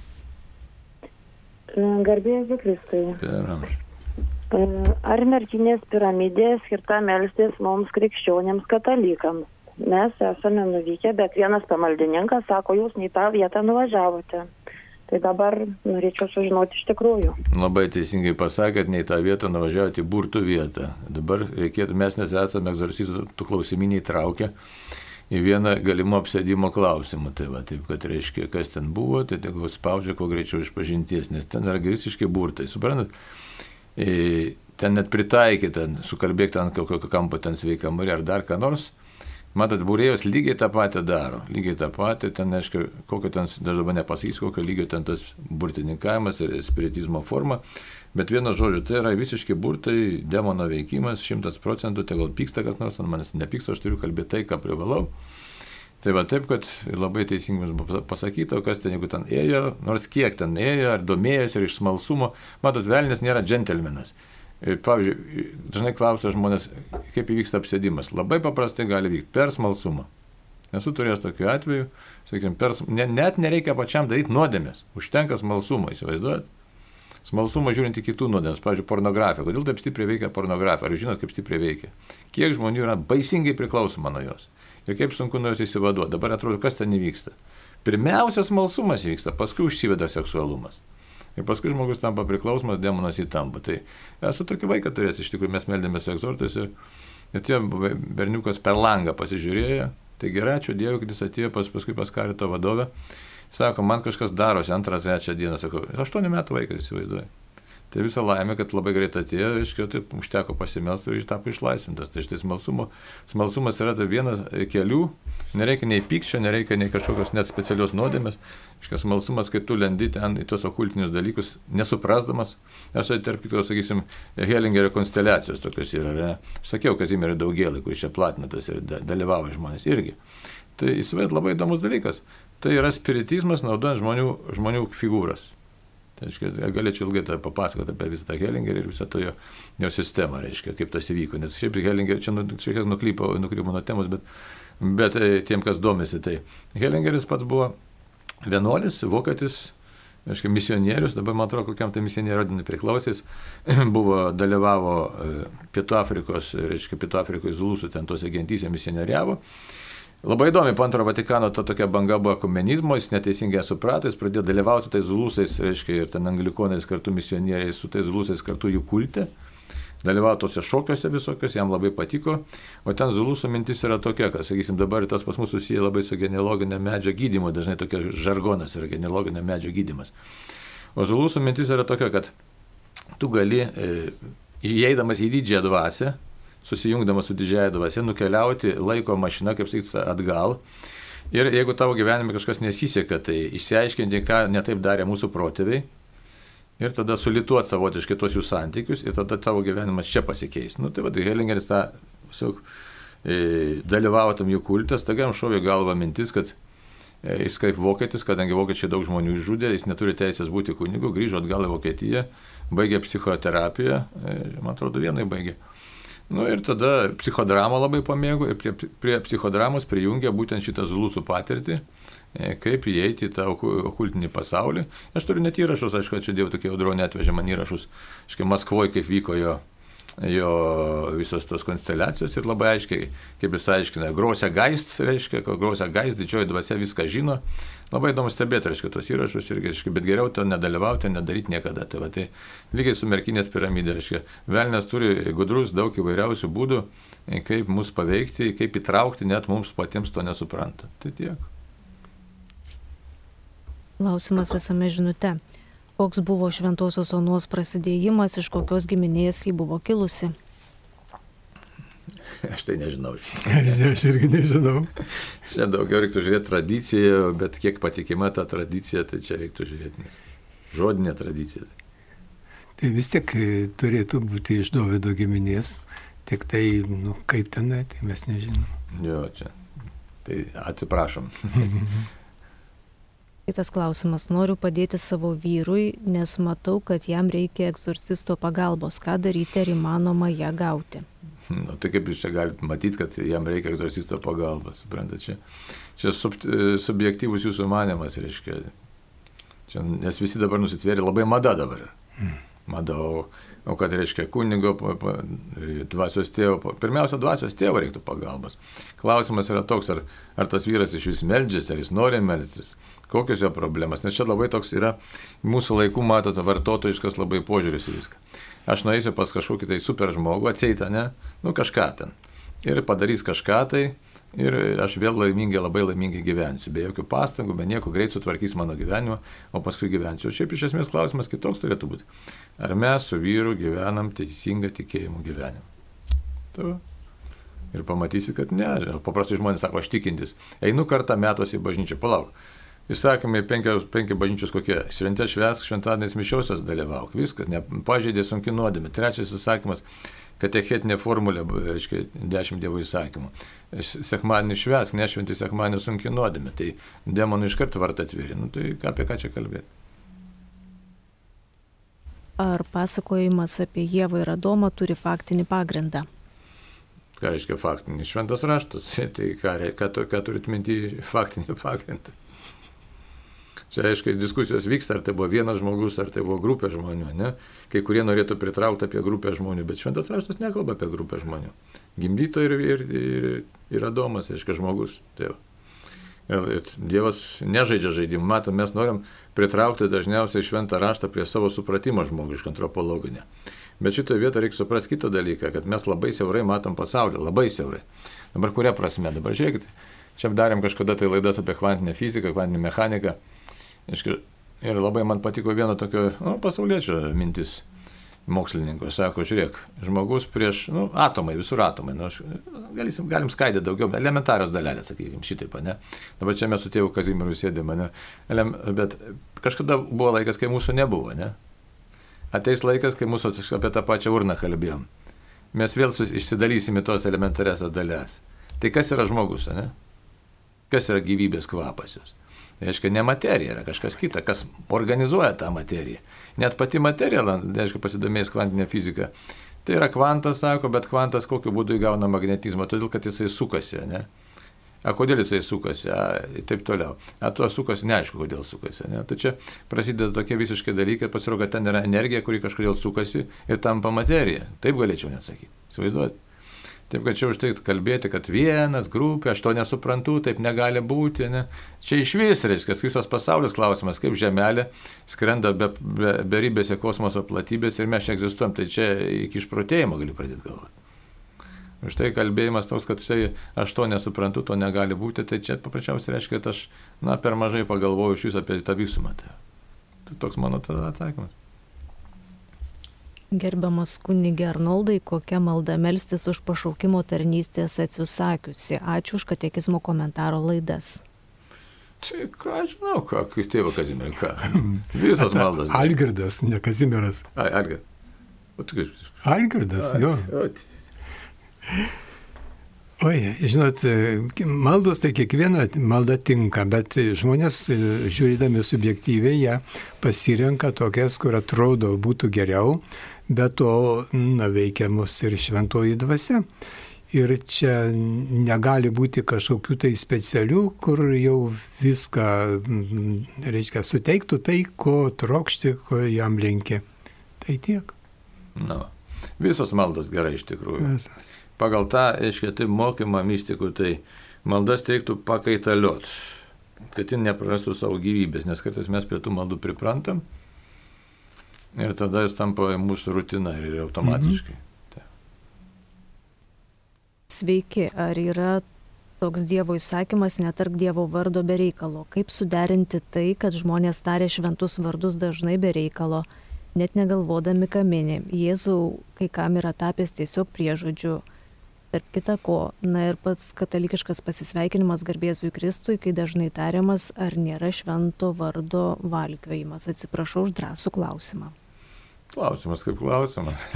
Garbėjai. Per amžių. Ar merkinės piramidė skirta melstis mums krikščionėms katalikams? Mes esame nuvykę, bet vienas pamaldininkas sako, jūs į tą vietą nuvažiavote. Tai dabar norėčiau sužinoti iš tikrųjų. Labai teisingai pasakėt, ne į tą vietą nuvažiavote į burtų vietą. Dabar reikėtų, mes nesame egzorcistų klausiminiai traukę į vieną galimų apsėdimo klausimą. Tai va, taip, kad reiškia, kas ten buvo, tai tegu spaudžia kuo greičiau iš pažinties, nes ten yra visiškai burtai. Suprantat? E, ten net pritaikyta, sukalbėk ten kokio kampo ten sveikamurį ar dar ką nors. Matot, būrėjos lygiai tą patį daro. Lygiai tą patį, ten, aišku, kokio ten, dažnai nepasakys, kokio lygio ten tas burtininkavimas ir spiritizmo forma. Bet vieno žodžio, tai yra visiškai burtai, demono veikimas, šimtas procentų, gal pyksta kas nors ant manęs, nepyksta, aš turiu kalbėti tai, ką privalau. Tai va taip, kad labai teisingai buvo pasakyta, kas ten, jeigu ten ėjo, nors kiek ten ėjo, ar domėjosi, ar iš smalsumo, matot, velnės nėra džentelmenas. Ir, pavyzdžiui, dažnai klausia žmonės, kaip įvyksta apsėdimas. Labai paprastai gali vykti per smalsumą. Esu turėjęs tokiu atveju, sakykime, per, ne, net nereikia pačiam daryti nuodėmės, užtenka smalsumo, įsivaizduojat? Smalsumo žiūrint į kitų nuodėmės, pavyzdžiui, pornografija. Kodėl taip stipriai veikia pornografija? Ar žinot, kaip stipriai veikia? Kiek žmonių yra baisingai priklausoma nuo jos? Ir kaip sunku nuo jos įsivaduoti. Dabar atrodo, kas ten įvyksta. Pirmiausia, smalsumas vyksta, paskui užsiveda seksualumas. Ir paskui žmogus tampa priklausomas, demonas įtampa. Tai esu tokį vaiką turėjęs, iš tikrųjų mes meldėmės egzortais ir, ir tie berniukas per langą pasižiūrėjo. Tai gerai, ačiū Dievui, kad jis atėjo pas, paskui pas karito vadovę. Sako, man kažkas darosi antrą, trečią dieną. Sako, aštuonių metų vaikas įsivaizduoja. Tai visą laimę, kad labai greit atėjo, aiškiai, taip užteko pasimelsti ir tapo išlaisvintas. Tai štai smalsumo, smalsumas yra tai vienas kelių, nereikia nei pykčio, nereikia nei kažkokios net specialios nuodėmės. Iškas smalsumas, kai tu lendi ten į tos okultinius dalykus, nesuprasdamas. Aš tai tarp kitko, sakysim, Hellingerio konsteliacijos tokios yra. Ne? Aš sakiau, kad Zimerį daugelį, kuris čia platinatas ir dalyvavo žmonės irgi. Tai įsivaizduot labai įdomus dalykas. Tai yra spiritizmas naudojant žmonių, žmonių figūras. Tai reiškia, galėčiau ilgai tą papasakoti apie visą tą Hellingerį ir visą to jo, jo sistemą, reiškia, kaip tas įvyko. Nes šiaip Hellingerį čia nu, šiek tiek nuklypo, nukrypo nuo temos, bet, bet e, tiem, kas domisi, tai Hellingeris pats buvo vienuolis, vokietis, aiškiai, misionierius, dabar man atrodo, kokiam tai misionierių ordinui priklausys, *clears throat* buvo, dalyvavo e, Pietų Afrikos, reiškia, Pietų Afrikos Zulusų ten tose gentyse misionieriavo. Labai įdomi, po antro Vatikano ta tokia banga buvo komunizmo, jis neteisingai suprato, jis pradėjo dalyvauti tais zulusais, reiškia, ir ten anglikonais kartu misionieriais, su tais zulusais kartu jų kulte. Dalyvavo tose šokiuose visokios, jam labai patiko. O ten zulusų mintis yra tokia, kad, sakysim, dabar tas pas mus susiję labai su genealoginė medžio gydymu, dažnai tokia žargonas yra genealoginė medžio gydimas. O zulusų mintis yra tokia, kad tu gali, e, įeidamas į didžiąją dvasę, susijungdamas su didžiaja dvasia, nukeliauti laiko mašina, kaip sakyti, atgal. Ir jeigu tavo gyvenime kažkas nesiseka, tai išsiaiškinti, ką netaip darė mūsų protėviai. Ir tada sulituoti savotiškai tos jų santykius ir tada tavo gyvenimas čia pasikeis. Nu, tai vad, Hellingeris tą tiesiog e, dalyvavo tam jų kultas, taigi jam šovė galva mintis, kad e, jis kaip vokietis, kadangi vokiečiai daug žmonių išžudė, jis neturi teisės būti kunigu, grįžo atgal į Vokietiją, baigė psichoterapiją, e, man atrodo, vienai baigė. Nu ir tada psichodramą labai pamėgo ir prie, prie psichodramos prijungė būtent šitą zulusų patirtį, e, kaip įeiti į tą okultinį pasaulį. Aš turiu net įrašus, aišku, čia Dievo tokie audronė atvežė man įrašus, aiškiai, Maskvoje, kaip vyko jo, jo visos tos konsteliacijos ir labai aiškiai, kaip jis aiškina, grosia gaist, reiškia, kad grosia gaist, didžioji dvasia viską žino, Labai įdomu stebėti, reiškia, tos įrašus irgi, reiškia, bet geriau to nedalyvauti, nedaryti niekada. Tai, va, tai lygiai su merkinės piramidė, reiškia, velnės turi gudrus daug įvairiausių būdų, kaip mus paveikti, kaip įtraukti, net mums patiems to nesupranta. Tai tiek. Klausimas esame žinute. Koks buvo šventosios onos prasidėjimas, iš kokios giminės ji buvo kilusi? *laughs* Aš tai nežinau. Aš irgi nežinau. Čia daugiau reiktų žiūrėti tradiciją, bet kiek patikima ta tradicija, tai čia reiktų žiūrėti. Nes žodinė tradicija. Tai vis tiek e, turėtų būti iš Dovido giminės, tik tai, nu, kaip tenai, tai mes nežinom. Jo, čia. Tai atsiprašom. *laughs* Kitas klausimas. Noriu padėti savo vyrui, nes matau, kad jam reikia egzorcisto pagalbos. Ką daryti, ar įmanoma ją gauti? *laughs* Nu, tai kaip jūs čia galite matyti, kad jam reikia egzorcisto pagalbos, suprantate, čia, čia sub, subjektyvus jūsų manimas, reiškia. Čia, nes visi dabar nusitvėrė, labai mada dabar. Mm. Mada, o, o kad reiškia kunigo, pa, pa, dvasios tėvo, pa, pirmiausia, dvasios tėvo reiktų pagalbos. Klausimas yra toks, ar, ar tas vyras iš vis meldžiasi, ar jis nori melstis, kokios jo problemas, nes čia labai toks yra mūsų laikų, matote, vartotojiškas labai požiūris į viską aš nueisiu pas kažkokį tai super žmogų, atseit, ne, nu kažką ten. Ir padarys kažką tai, ir aš vėl laimingai, labai laimingai gyvensiu, be jokių pastangų, be nieko greit sutvarkys mano gyvenimą, o paskui gyvensiu. O šiaip iš esmės klausimas kitoks turėtų būti. Ar mes su vyru gyvenam teisingą tikėjimų gyvenimą? Tu. Ir pamatysi, kad ne. Paprastai žmonės sako, aš tikintis. Einu kartą metuose į bažnyčią, palauk įsakymai penki, penki bažnyčios kokie. Šventė švesk, šventadieniais mišiausios dalyvauk. Viskas, nepažeidė sunki nuodėmė. Trečias įsakymas katechetinė formulė, aiškiai, dešimt dievų įsakymų. Sekmadienį švesk, nešventi sekmadienį sunki nuodėmė. Tai demonų iš karto vartą atvėrė. Nu, tai apie ką čia kalbėti? Ar pasakojimas apie Jėvą ir Adomą turi faktinį pagrindą? Ką reiškia faktinis šventas raštas? *laughs* Tai ką, ką, ką turit minti faktinį pagrindą? Čia, aišku, diskusijos vyksta, ar tai buvo vienas žmogus, ar tai buvo grupė žmonių. Ne? Kai kurie norėtų pritraukti apie grupę žmonių, bet šventas raštas nekalba apie grupę žmonių. Gimdyto ir, ir, ir, ir Adomas, aišku, žmogus. Tai ir, Dievas nežaidžia žaidimų. Matom, mes norim pritraukti dažniausiai šventą raštą prie savo supratimo žmogišką antropologinę. Bet šitoje vietoje reikia suprasti kitą dalyką, kad mes labai siaurai matom pasaulį, labai siaurai. Dabar kuria prasme? Dabar žiūrėkite, čia darėm kažkada tai laidas apie kvantinę fiziką, kvantinę mechaniką. Ir labai man patiko vieno tokio nu, pasaulietčio mintis mokslininko. Sako, žiūrėk, žmogus prieš, nu, atomai, visur atomai. Nu, aš, galim, galim skaidyti daugiau, elementarios dalelės, sakykime, šitaip, ne? Dabar čia mes su tėvu Kazimiru sėdėme, ne? Bet kažkada buvo laikas, kai mūsų nebuvo, ne? Ateis laikas, kai mūsų apie tą pačią urną kalbėjom. Mes vėl išsidalysime tos elementariasias dalės. Tai kas yra žmogus, ne? Kas yra gyvybės kvapas jos? Reiškia, ne materija yra kažkas kita, kas organizuoja tą materiją. Net pati materija, reiškia, pasidomėjęs kvantinė fizika. Tai yra kvantas, sako, bet kvantas kokiu būdu įgauna magnetizmą, todėl kad jisai sukasi, ne? A kodėl jisai sukasi, a, taip toliau. A tuo sukasi, neaišku, kodėl sukasi. Ne? Tai čia prasideda tokie visiškai dalykai, pasirodo, kad ten yra energija, kuri kažkodėl sukasi ir tampa materija. Taip galėčiau net sakyti. Įsivaizduojate? Taip kad čia už tai kalbėti, kad vienas grupė, aš to nesuprantu, taip negali būti. Ne? Čia iš vis reiškia, visas pasaulis klausimas, kaip Žemelė skrenda be, be, be ribėse kosmoso platybės ir mes čia egzistuojam, tai čia iki išprotėjimo gali pradėti galvoti. Už tai kalbėjimas toks, kad štai aš to nesuprantu, to negali būti, tai čia paprasčiausiai reiškia, kad aš na, per mažai pagalvoju iš vis apie tą visumą. Tai toks mano atsakymas. Gerbiamas kunigė Arnoldai, kokia malda melstis už pašaukimo tarnystės atsisakiusi. Ačiū už katekizmo komentaro laidas. Tai ką žinau, ką, kaip tėvo Kazimierai, ką. *laughs* Visas maldas. Algirdas, ne Kazimieras. Ai, Algirdas. Algirdas, jo. O, Oi, žinot, maldos tai kiekviena malda tinka, bet žmonės žiūrėdami subjektyviai ją pasirenka tokias, kur atrodo būtų geriau, bet to na, veikia mus ir šventoji dvasia. Ir čia negali būti kažkokių tai specialių, kur jau viską, reiškia, suteiktų tai, ko trokšti, ko jam linki. Tai tiek. Na, visos maldos gerai iš tikrųjų. Visas pagal tą, aiškiai, tai mokymą mystikų, tai maldas teiktų pakaitaliot, kad ji neprarastų savo gyvybės, nes kartais mes prie tų maldų priprantam ir tada jis tampa mūsų rutina ir automatiškai. Mhm. Sveiki, ar yra Toks Dievo įsakymas netark Dievo vardo be reikalo. Kaip suderinti tai, kad žmonės tarė šventus vardus dažnai be reikalo, net negalvodami kaminį. Jėzau kai kam yra tapęs tiesiog priežodžiu. Tarp kita ko, na ir pats katalikiškas pasisveikinimas garbėzui Kristui, kai dažnai tariamas, ar nėra švento vardo valkiojimas. Atsiprašau už drąsų klausimą. Klausimas kaip klausimas. *laughs*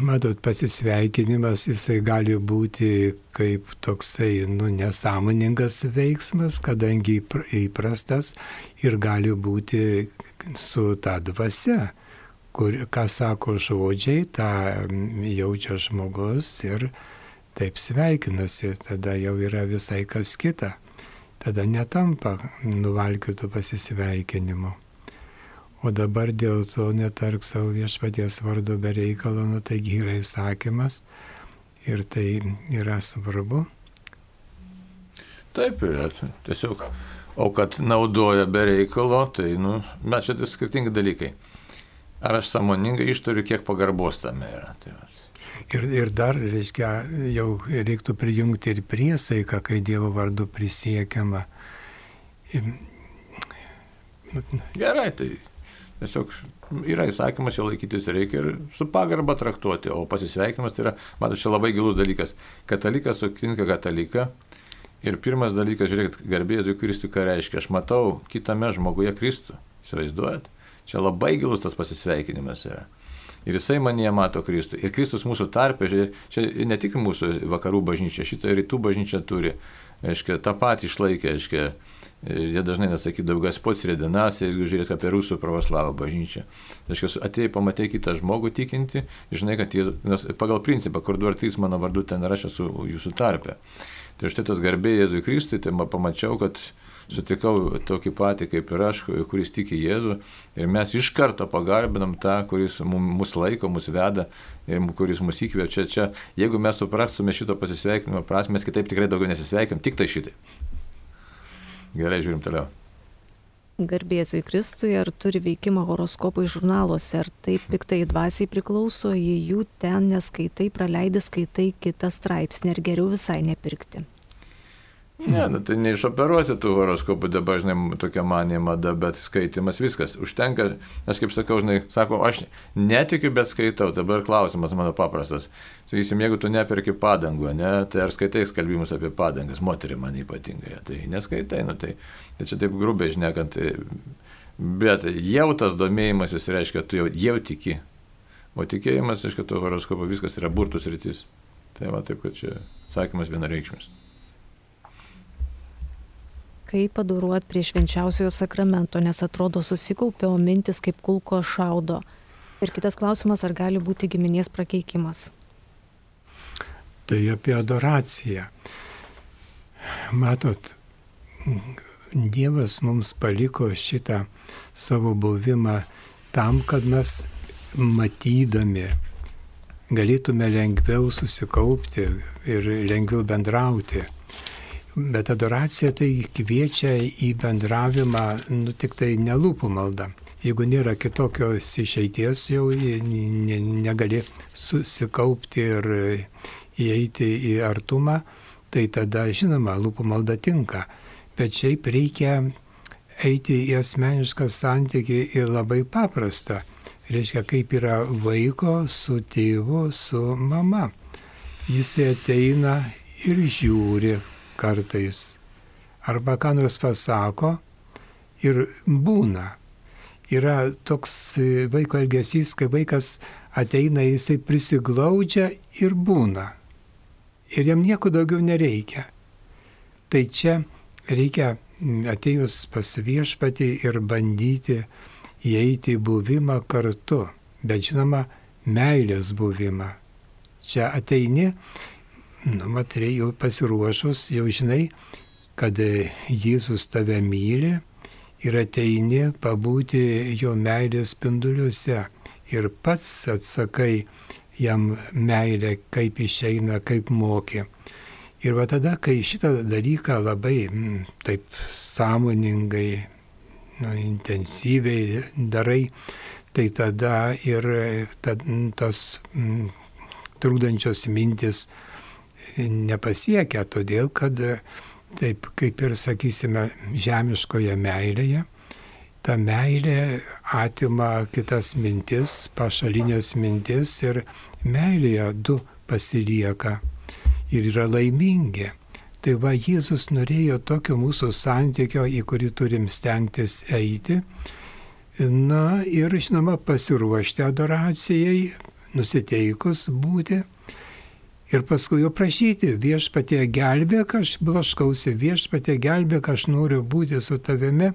Matot, pasisveikinimas jisai gali būti kaip toksai, nu, nesąmoningas veiksmas, kadangi įprastas ir gali būti su ta dvasia, kur, ką sako žodžiai, tą jaučia žmogus ir taip sveikinasi, tada jau yra visai kas kita. Tada netampa nuvalkytų pasisveikinimu. O dabar dėl to netark savo viešpaties vardo be reikalo, nu taigi yra įsakymas ir tai yra svarbu. Taip yra, tiesiog. O kad naudoja be reikalo, tai, nu, mes čia tai skirtingi dalykai. Ar aš samoningai išturiu, kiek pagarbos tame yra. Tai. Ir, ir dar, reiškia, jau reiktų prijungti ir priesaiką, kai Dievo vardu prisiekiama. Gerai, tai Tiesiog yra įsakymas, jo laikytis reikia ir su pagarba traktuoti, o pasisveikinimas tai yra, matau, čia labai gilus dalykas. Katalikas sutinka kataliką ir pirmas dalykas, žiūrėkit, garbėzui Kristui ką reiškia, aš matau kitame žmoguje Kristų, įsivaizduojat? Čia labai gilus tas pasisveikinimas yra. Ir jisai manyje mato Kristų. Ir Kristus mūsų tarpė, čia ne tik mūsų vakarų bažnyčia, šitą rytų bažnyčia turi, aiškiai, tą patį išlaikė, aiškiai, Jie dažnai nesakydavo, Gospods rėdinas, jeigu žiūrėt apie rusų pravoslavą bažnyčią. Reiškia, atėjai pamatė kitą žmogų tikinti, žinai, kad jie, pagal principą, kur du ar trys mano vardu ten yra, aš esu jūsų tarpe. Tai štai tas garbė Jėzui Kristui, tai pamačiau, kad sutikau tokį patį kaip ir aš, kuris tiki Jėzų ir mes iš karto pagarbinam tą, kuris mus laiko, mus veda ir kuris mus įkvėpia. Čia, čia, jeigu mes suprastume šito pasisveikinimo prasme, mes kitaip tikrai daugiau nesisveikim, tik tai šitai. Gerai, žiūrim toliau. Garbėsiu Kristui, ar turi veikimą horoskopai žurnaluose, ar taip piktai dvasiai priklauso, jei jų ten neskaitai, praleidai skaitai kitą straipsnį, ar geriau visai nepirkti. Ne, nu, tai neišoperuosi tų horoskopų, dabar, žinai, tokia manė mada, bet skaitimas viskas. Užtenka, aš kaip sakau, žinai, sako, aš netikiu, bet skaitau. Dabar klausimas mano paprastas. Sakysim, jeigu tu neperki padangų, ne, tai ar skaitai skalbimus apie padangas, moterį man ypatingai, tai neskaitai, nu, tai, tai čia taip grubiai žinekant. Bet jau tas domėjimasis reiškia, tu jau, jau tiki. O tikėjimas, reiškia, to horoskopo viskas yra burtus rytis. Tai va taip, kad čia atsakymas vienareikšmis kaip paduruot prie švenčiausiojo sakramento, nes atrodo susikaupė, o mintis kaip kulko šaudo. Ir kitas klausimas, ar gali būti giminės prakeikimas? Tai apie adoraciją. Matot, Dievas mums paliko šitą savo buvimą tam, kad mes matydami galėtume lengviau susikaupti ir lengviau bendrauti. Bet adoracija tai kviečia į bendravimą, nu tik tai nelūpų malda. Jeigu nėra kitokios išeities, jau ne, negali susikaupti ir įeiti į artumą, tai tada, žinoma, lūpų malda tinka. Bet šiaip reikia eiti į asmenišką santykį ir labai paprasta. Reiškia, kaip yra vaiko su tėvu, su mama. Jis ateina ir žiūri, kartais. Arba ką nors pasako ir būna. Yra toks vaiko elgesys, kai vaikas ateina, jisai prisiglaudžia ir būna. Ir jam nieko daugiau nereikia. Tai čia reikia atėjus pas viešpatį ir bandyti įeiti į buvimą kartu, bet žinoma, meilės buvimą. Čia ateini nu, matai, jau pasiruošus, jau žinai, kad Jėzus tave myli ir ateini pabūti jo meilės spinduliuose ir pats atsakai jam meilę, kaip išeina, kaip mokė. Ir va tada, kai šitą dalyką labai m, mm, taip sąmoningai, nu, intensyviai darai, tai tada ir tad, tos m, mm, trūkdančios mintis nepasiekia, todėl kad taip kaip ir sakysime žemiškoje meilėje, ta meilė atima kitas mintis, pašalinės mintis ir meilėje du pasilieka ir yra laimingi. Tai va Jėzus norėjo tokio mūsų santykio, į kurį turim stengtis eiti. Na ir žinoma pasiruošti adoracijai, nusiteikus būti. Ir paskui jo prašyti, viešpatie gelbėk, aš blaškausi, viešpatie gelbėk, aš noriu būti su tavimi,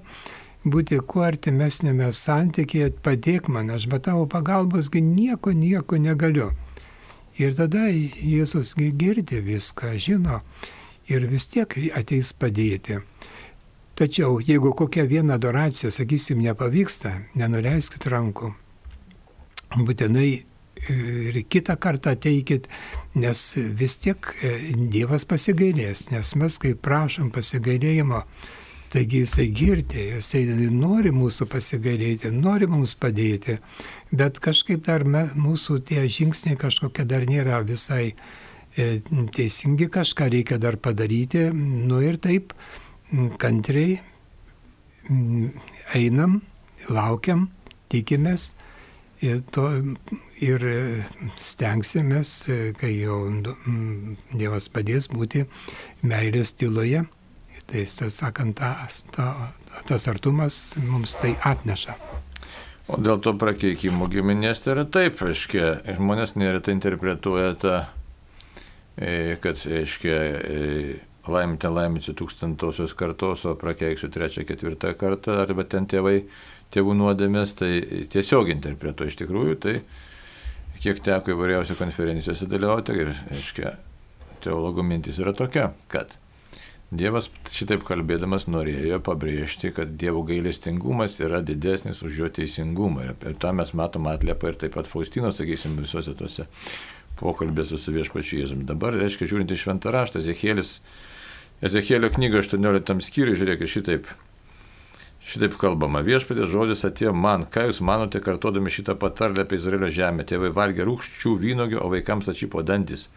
būti kuo artimesnėme santykėje, padėk man, aš be tavo pagalbosgi nieko, nieko negaliu. Ir tada Jėzus girdi viską, žino ir vis tiek ateis padėti. Tačiau jeigu kokia viena adoracija, sakysim, nepavyksta, nenuleiskit rankų. Būtinai ir kitą kartą ateikit, nes vis tiek e, Dievas pasigailės, nes mes kai prašom pasigailėjimo, Taigi jisai girdė, jisai nori mūsų pasigailėti, nori mums padėti, bet kažkaip dar me, mūsų tie žingsniai kažkokie dar nėra visai e, teisingi, kažką reikia dar padaryti. Nu ir taip kantriai einam, laukiam, tikimės ir, to, ir stengsimės, kai jau Dievas padės būti meilės tyloje Tai, tas sakant, tas, ta, tas artumas mums tai atneša. O dėl to prakeikimo giminės tai yra taip, aiškia, žmonės neretai interpretuoja tą, e, kad, aiškia, e, laimite laimite tūkstantosios kartos, o prakeiksiu trečią, ketvirtą kartą, arba ten tėvai, tėvų nuodėmės, tai tiesiog interpretuoja iš tikrųjų, tai kiek teko įvairiausiose konferencijose dalyvauti ir, aiškia, teologų mintis yra tokia, kad Dievas šitaip kalbėdamas norėjo pabrėžti, kad Dievo gailestingumas yra didesnis už jo teisingumą. Ir tą mes matom atliepą ir taip pat Faustinos, sakysim, visuose tuose pokalbėse su viešpačiu Jėzumi. Dabar, reiškia, žiūrint į šventą raštą, Ezekėlis, Ezekėlio knyga 18 skyriui, žiūrėkit, šitaip, šitaip kalbama. Viešpatės žodis atėjo man, ką jūs manote, kartodami šitą patarlę apie Izraelio žemę. Tėvai valgė rūkščių vynogių, o vaikams atšypo dantis.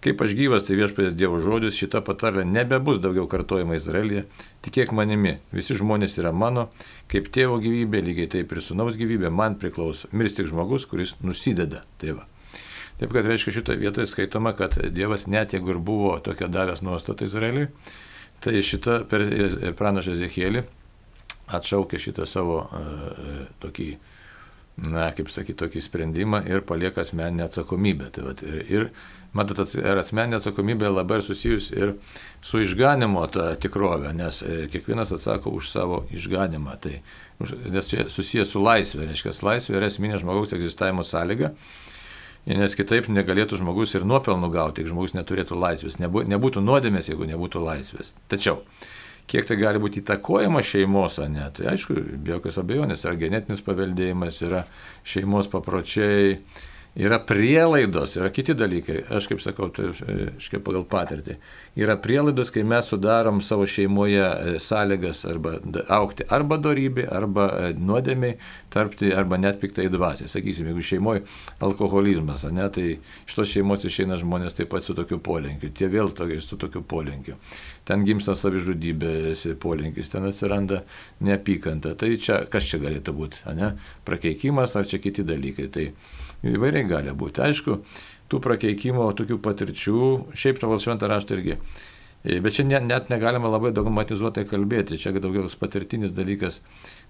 Kaip aš gyvas, tai viešpatės Dievo žodis, šita patarlė nebebus daugiau kartojama Izraelyje. Tikėk manimi, visi žmonės yra mano, kaip tėvo gyvybė, lygiai taip ir sunaus gyvybė man priklauso. Mirs tik žmogus, kuris nusideda tėvą. Taip kad reiškia šitoje vietoje skaitoma, kad Dievas net jeigu ir buvo tokia davęs nuostatą Izraeliui, tai šita per pranašą Zechėlį atšaukė šitą savo uh, tokį na, kaip sakyti, tokį sprendimą ir palieka asmeninę atsakomybę. Tai vat, ir, ir, matot, ir asmeninė atsakomybė labai susijus ir su išganimo tą tikrovę, nes e, kiekvienas atsako už savo išganimą. Tai, nes čia susijęs su laisvė, reiškia, laisvė yra esminė žmogaus egzistavimo sąlyga. Nes kitaip negalėtų žmogus ir nuopelnų gauti, jeigu žmogus neturėtų laisvės. Nebūtų nuodėmės, jeigu nebūtų laisvės. Tačiau kiek tai gali būti įtakojama šeimos, ne, tai aišku, be jokios abejonės, yra genetinis paveldėjimas, yra šeimos papročiai, yra prielaidos, yra kiti dalykai. Aš kaip sakau, tai aš kaip pagal patirtį. Yra prielaidos, kai mes sudarom savo šeimoje e, sąlygas arba aukti arba darybė, arba e, nuodėmiai, tarpti, arba net piktai dvasiai. Sakysim, jeigu šeimoje alkoholizmas, ne, tai iš tos šeimos išeina žmonės taip pat su tokiu polinkiu, tie vėl tokiai su tokiu polinkiu. Ten gimsta savižudybės polinkis, ten atsiranda neapykanta. Tai čia, kas čia galėtų būti, ne? Prakeikimas ar čia kiti dalykai. Tai Įvairiai gali būti. Aišku, tų prakeikimo, tokių patirčių, šiaip tavo šventą raštą irgi. E, bet čia net, net negalima labai dogmatizuotai kalbėti, čia daugiau patirtinis dalykas.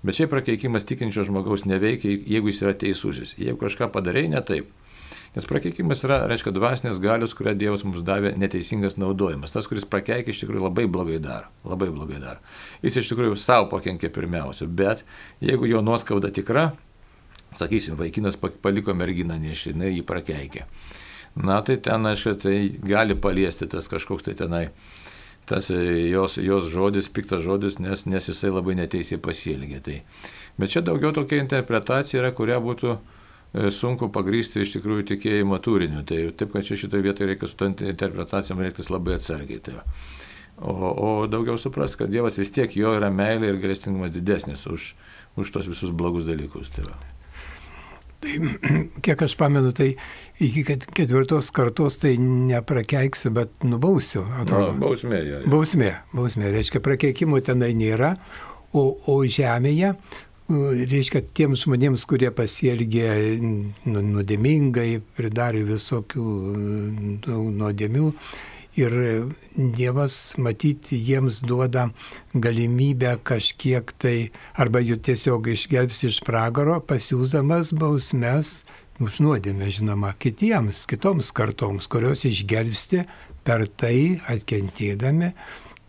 Bet šiaip prakeikimas tikinčio žmogaus neveikia, jeigu jis yra teisusis. Jeigu kažką padarai ne taip. Nes prakeikimas yra, reiškia, dvasinės galios, kurią Dievas mums davė neteisingas naudojimas. Tas, kuris prakeikia, iš tikrųjų labai blogai daro. Labai blogai daro. Jis iš tikrųjų savo pakenkė pirmiausia. Bet jeigu jo nuoskauda tikra, sakysim, vaikinas paliko merginą nešį, jinai jį prakeikė. Na tai ten, aišku, tai gali paliesti tas kažkoks tai tenai, tas e, jos, jos žodis, piktas žodis, nes, nes jisai labai neteisiai pasielgė. Tai. Bet čia daugiau tokia interpretacija yra, kurią būtų e, sunku pagrysti iš tikrųjų tikėjimo turiniu. Tai taip, kad čia šitoje vietoje reikia su to interpretacijom reiktis labai atsargiai. Tai. O, o daugiau suprast, kad Dievas vis tiek jo yra meilė ir galestingumas didesnis už, už tos visus blogus dalykus. Tai va. Tai *clears throat* kiek aš pamenu, tai iki ketvirtos kartos tai neprakeiksiu, bet nubausiu. Atrodo. Na, bausmė. Ja, ja. Bausmė, bausmė. Reiškia, prakeikimo tenai nėra, o, o žemėje, reiškia, tiems žmonėms, kurie pasielgė nu, nuodėmingai, pridarė visokių nuodėmių, ir Dievas matyti jiems duoda galimybę kažkiek tai arba jų tiesiog išgelbs iš pragaro, pasiūzamas bausmes už nuodėmę, žinoma, kitiems, kitoms kartoms, kurios išgelbsti per tai atkentėdami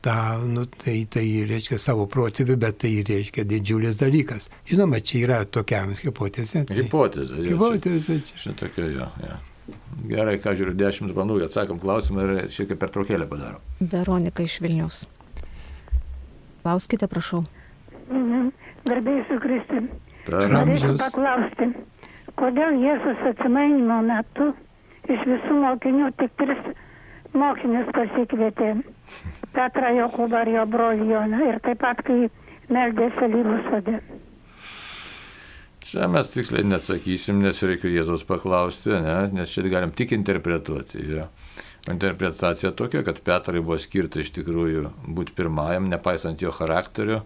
tą, nu, tai, tai reiškia savo protėvį, bet tai reiškia didžiulis dalykas. Žinoma, čia yra tokia hipotezė. Tai, hipotezė. Hipotezė čia. Šitokia jo, jo. Gerai, ką žiūriu, 10 valandų atsakom klausimą ir šiek tiek pertraukėlę padarom. Veronika iš Vilnius. Klauskite, prašau. Mhm. Garbėjai su Kristi. Norėčiau paklausti, kodėl Jėzus atsimainimo metu iš visų mokinių tik tris mokinius pasikvietė. Petrą Jokūbą ir jo brolį Joną ir taip pat, kai meldėsi alyvų sode. Čia mes tiksliai neatsakysim, nes reikia Jėzaus paklausti, ne? nes čia galim tik interpretuoti. Jo. Interpretacija tokia, kad Petrai buvo skirta iš tikrųjų būti pirmajam, nepaisant jo charakterio,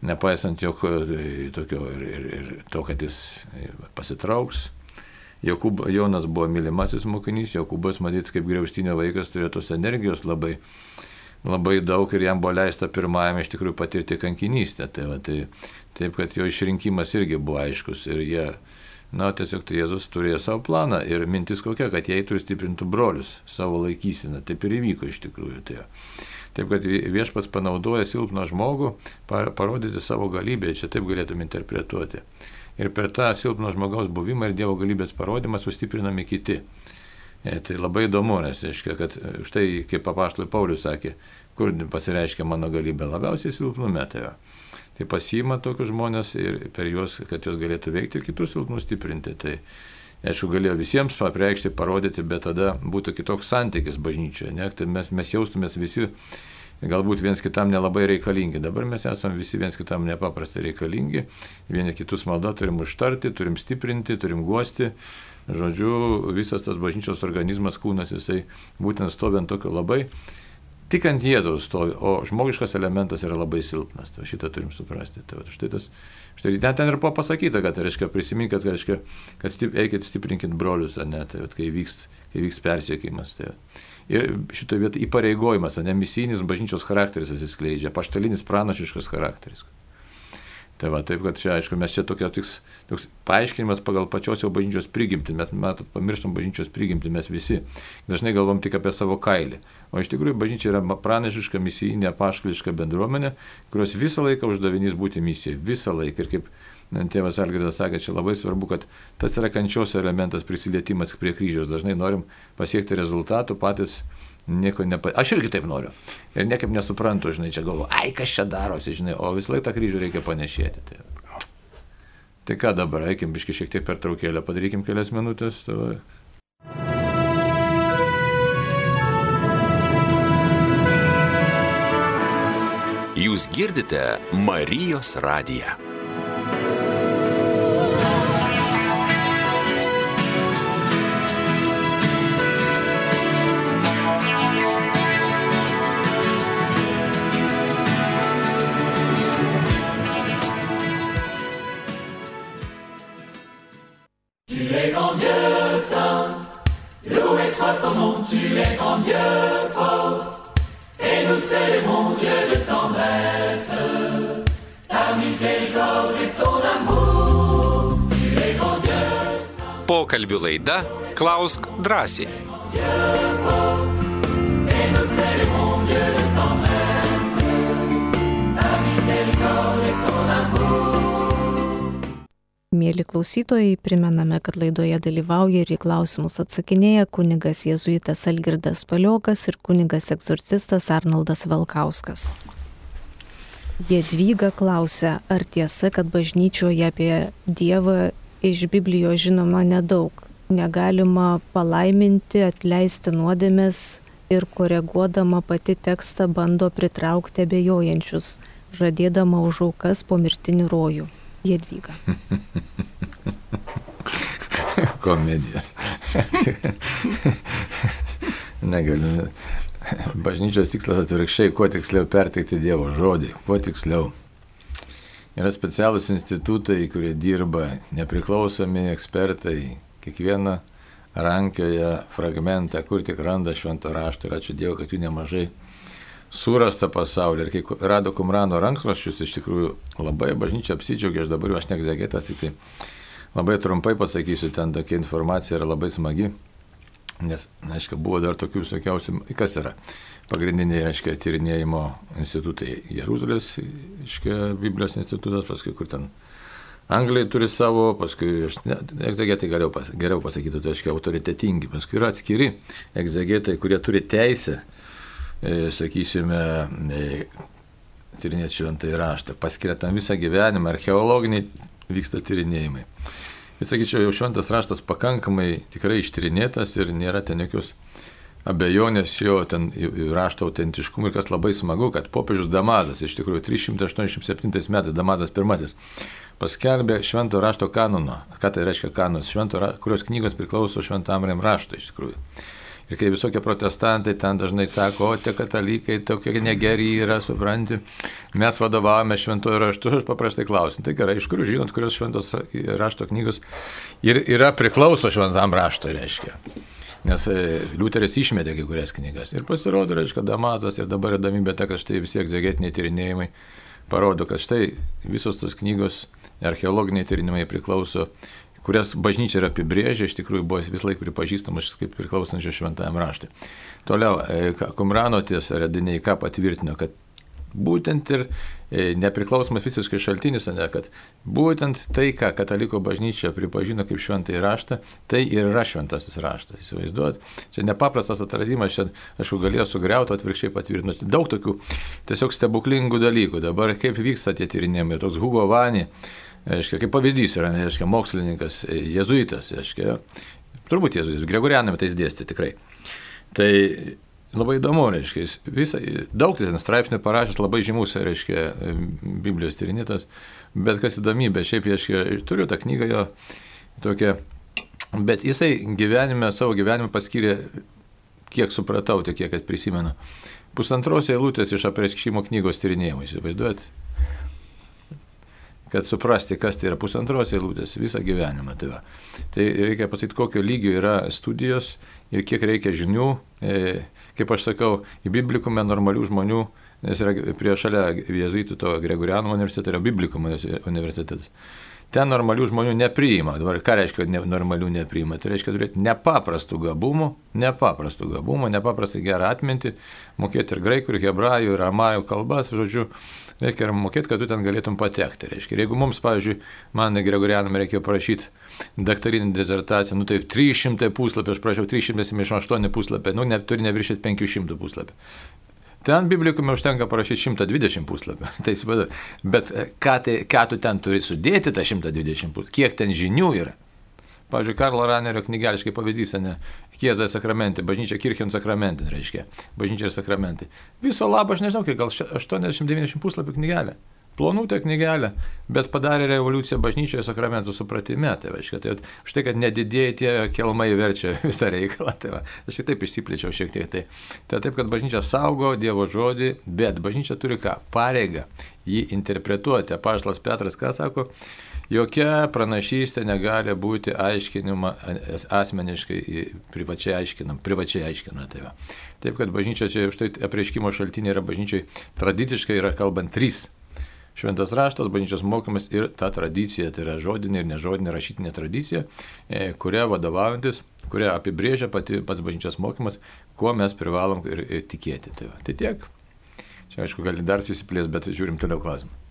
nepaisant jo e, tokio ir, ir, ir to, kad jis e, pasitrauks. Jokūb, Jonas buvo mylimasis mokinys, Jokūbas, matyt, kaip griaustinio vaikas turėjo tos energijos labai labai daug ir jam buvo leista pirmajam iš tikrųjų patirti kankinystę. Tai, va, tai, taip, kad jo išrinkimas irgi buvo aiškus ir jie, na, tiesiog tai Jėzus turėjo savo planą ir mintis kokia, kad jie eitų ir stiprintų brolius savo laikysiną. Taip ir įvyko iš tikrųjų. Tai. Taip, kad viešpats panaudoja silpną žmogų parodyti savo galybę, čia taip galėtum interpretuoti. Ir per tą silpno žmogaus buvimą ir Dievo galybės parodymą sustiprinami kiti. E, tai labai įdomu, nes reiškia, kad e, štai, kaip papaštui Paulius sakė, kur pasireiškia mano galybė labiausiai silpnume. Tai, tai pasiima tokius žmonės ir per juos, kad juos galėtų veikti ir kitus silpnus stiprinti. Tai aišku, galėjo visiems papreikšti, parodyti, bet tada būtų kitoks santykis bažnyčioje. Ne? Tai mes, mes jaustumės visi galbūt viens kitam nelabai reikalingi. Dabar mes esame visi viens kitam nepaprastai reikalingi. Vieni kitus maldą turim užtarti, turim stiprinti, turim guosti. Žodžiu, visas tas bažnyčios organizmas, kūnas, jisai būtent stovi ant tokio labai tik ant Jėzaus stovi, o žmogiškas elementas yra labai silpnas. Tai šitą turim suprasti. Tai va, štai tas, štai net ten ir buvo pasakyta, kad, reiškia, prisiminkit, kad, reiškia, kad stip, eikit stiprinkit brolius, ne, tai va, kai vyks, kai vyks persiekimas. Tai, ir šitoje vietoje įpareigojimas, ne misijinis bažnyčios charakteris atsiskleidžia, paštalinis pranašiškas charakteris. Tai va, taip, kad čia, aišku, mes čia tokia tiks, toks paaiškinimas pagal pačios jau bažnyčios prigimti, mes, matot, pamirštam bažnyčios prigimti, mes visi dažnai galvom tik apie savo kailį. O iš tikrųjų bažnyčia yra pranašiška, misijinė, paškliška bendruomenė, kurios visą laiką uždavinys būti misijoje, visą laiką. Ir kaip tėvas Algirdas sakė, čia labai svarbu, kad tas yra kančios elementas prisilietimas prie kryžiaus. Dažnai norim pasiekti rezultatų patys nieko nepa... Aš irgi taip noriu. Ir niekaip nesuprantu, žinai, čia galvo, ai, kas čia darosi, žinai, o vis laik tą kryžių reikia panešėti. Tai, tai ką dabar, eikim, biški šiek tiek per traukėlę, padarykim kelias minutės. Tai... Jūs girdite Marijos radiją. Dieu fort, et nous célébrons Dieu de tendresse, ta miséricorde et ton amour, tu es grand Dieu. Pokalbių laida Klausk drąsiai. Et nous célébrons Dieu de tendresse, ta miséricorde. Mėly klausytojai, primename, kad laidoje dalyvauja ir į klausimus atsakinėja kunigas jėzuitas Algirdas Paliokas ir kunigas egzorcistas Arnoldas Valkauskas. Jėdvyga klausia, ar tiesa, kad bažnyčioje apie Dievą iš Biblijos žinoma nedaug. Negalima palaiminti, atleisti nuodėmės ir koreguodama pati tekstą bando pritraukti abejojančius, žadėdama už aukas po mirtinį rojų. Jadvyga. *laughs* komedijos. Negaliu. Bažnyčios tikslas atvirkščiai, kuo tiksliau perteikti Dievo žodį, kuo tiksliau. Yra specialūs institutai, kurie dirba, nepriklausomi ekspertai, kiekvieną rankioje fragmentą, kur tik randa švento rašto ir ačiū Dievui, kad jų nemažai surasta pasaulyje. Ir kai rado Kumrano rankraščius, iš tikrųjų labai bažnyčia apsidžiaugė, aš dabar jau aš ne egzegetas, tik tai labai trumpai pasakysiu, ten tokia informacija yra labai smagi. Nes, aišku, buvo dar tokių visokiausių, kas yra pagrindiniai, aiškiai, tyrinėjimo institutai Jeruzalės, aiškiai, Biblijos institutas, paskui kur ten Anglija turi savo, paskui, egzegetai pas, geriau pasakyti, tai aiškiai, autoritetingi, paskui yra atskiri egzegetai, kurie turi teisę, sakysime, e, tyrinėti šventą įraštą, paskiria tam visą gyvenimą, archeologiniai vyksta tyrinėjimai. Ir sakyčiau, jau šventas raštas pakankamai tikrai ištyrinėtas ir nėra ten jokios abejonės jo ten rašto autentiškumui kas labai smagu, kad popiežius Damazas, iš tikrųjų 387 metais Damazas I paskelbė švento rašto kanono. Ką tai reiškia kanonas? Švento, kurios knygos priklauso šventamriam raštui iš tikrųjų. Ir kai visokie protestantai ten dažnai sako, o tie katalikai tokie negeri yra, supranti, mes vadovavome šventojo raštu, aš paprastai klausim, tai gerai, iš kur žinot, kurios šventos rašto knygos ir yra priklauso šventam raštui, reiškia. Nes e, Liuteris išmetė kai kurias knygas. Ir pasirodo, reiškia, Damazas ir dabar įdomybė ta, kad štai visi egzegetiniai tyrinėjimai parodo, kad štai visos tos knygos, archeologiniai tyrinimai priklauso kurias bažnyčia yra apibrėžę, iš tikrųjų buvo vis laik pripažįstamas kaip priklausančios šventajam raštui. Toliau, e, Kumrano ties radiniai ką patvirtino, kad būtent ir e, nepriklausomas visiškai šaltinis, ne, kad būtent tai, ką kataliko bažnyčia pripažino kaip šventąjį raštą, tai ir yra šventasis raštas. Įsivaizduot, čia nepaprastas atradimas, čia aš jau galėjau sugriauti, atvirkščiai patvirtinti. Daug tokių tiesiog stebuklingų dalykų. Dabar kaip vyksta tie tyrinėjimai, toks Hugo Vani Aiškia, kaip pavyzdys yra, aiškia, mokslininkas, e, jezuitas, aiškia, turbūt jezuitas, Gregorianame tai dėstė tikrai. Tai labai įdomu, reiškia, jis visą, daug ten straipsnių parašęs, labai žymus, reiškia, Biblijos tyrinėtas, bet kas įdomybė, šiaip, reiškia, turiu tą knygą jo tokią, bet jisai gyvenime, savo gyvenime paskyrė, kiek supratau, tiek kiek prisimenu, pusantros eilutės iš apreiškimo knygos tyrinėjimų, įsivaizduojat, kad suprasti, kas tai yra pusantros eilutės visą gyvenimą. Tai, va. tai reikia pasakyti, kokio lygio yra studijos ir kiek reikia žinių. E, kaip aš sakau, į biblikumą normalių žmonių, nes yra prie šalia jezuitų to Gregoriano universiteto yra biblikumo universitetas. Ten normalių žmonių nepriima. Dabar ką reiškia ne, normalių nepriima? Tai reiškia turėti nepaprastų gabumų, nepaprastų gabumų, nepaprastai gerą atmintį, mokėti ir graikų, ir hebrajų, ir amajų kalbas, žodžiu, reikia ir mokėti, kad tu ten galėtum patekti. Reiškia. Ir jeigu mums, pavyzdžiui, man Gregorianam reikėjo parašyti daktarinį dizertaciją, nu taip 300 puslapį, aš prašiau 378 puslapį, nu neturi neviršyti 500 puslapį. Ten biblikume užtenka parašyti 120 puslapį. *laughs* tai įsivaizduoju. Bet ką, tai, ką tu ten turi sudėti tą 120 puslapį? Kiek ten žinių yra? Pavyzdžiui, Karlo Ranerio knygeliškai pavyzdys, ne, Kiezai sakramentai, bažnyčia Kirchien sakramentai, reiškia, bažnyčia ir sakramentai. Viso labo, aš nežinau, kiek gal 80-90 puslapių knygelė. Plonutė knygelė, bet padarė revoliuciją bažnyčioje sakramentų supratime. Tai reiškia, tai štai, kad nedidėjai tie kelmai verčia *laughs* visą reikalą. Tai va, aš tik taip išsiplėčiau šiek tiek. Tai, tai taip, kad bažnyčia saugo Dievo žodį, bet bažnyčia turi ką? Pareigą jį interpretuoti. Paštas Petras ką sako? Jokia pranašystė negali būti aiškinima asmeniškai, privačiai aiškinam, privačiai aiškinam. Tai va. Taip, kad bažnyčia čia už tai apreiškimo šaltiniai yra bažnyčiai tradiciškai yra kalbant trys. Šventas raštas, bažnyčios mokymas ir ta tradicija, tai yra žodinė ir nežodinė rašytinė tradicija, e, kuria vadovaujantis, kuria apibrėžia pati pats bažnyčios mokymas, kuo mes privalom ir, ir tikėti. Tai, va. tai tiek. Čia aišku, gali dar susiplės, bet žiūrim toliau klausimą.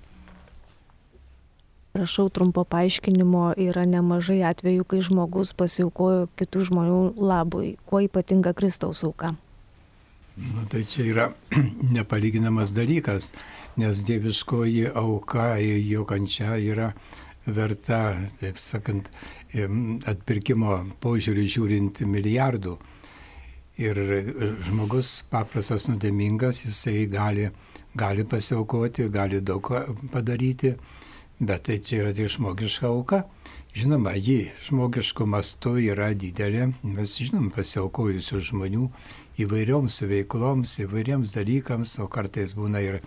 Prašau trumpo paaiškinimo, yra nemažai atvejų, kai žmogus pasiaukojo kitų žmonių labui. Kuo ypatinga Kristaus auka? Na, tai čia yra *clears throat* nepalyginamas dalykas, nes dieviškoji auka, jo kančia yra verta, taip sakant, atpirkimo požiūrį žiūrint milijardų. Ir žmogus paprastas nuodėmingas, jisai gali, gali pasiaukoti, gali daug padaryti, bet tai čia yra tik žmogiška auka. Žinoma, ji žmogiškų mastų yra didelė, mes žinom pasiaukojusių žmonių įvairioms veikloms, įvairiems dalykams, o kartais būna ir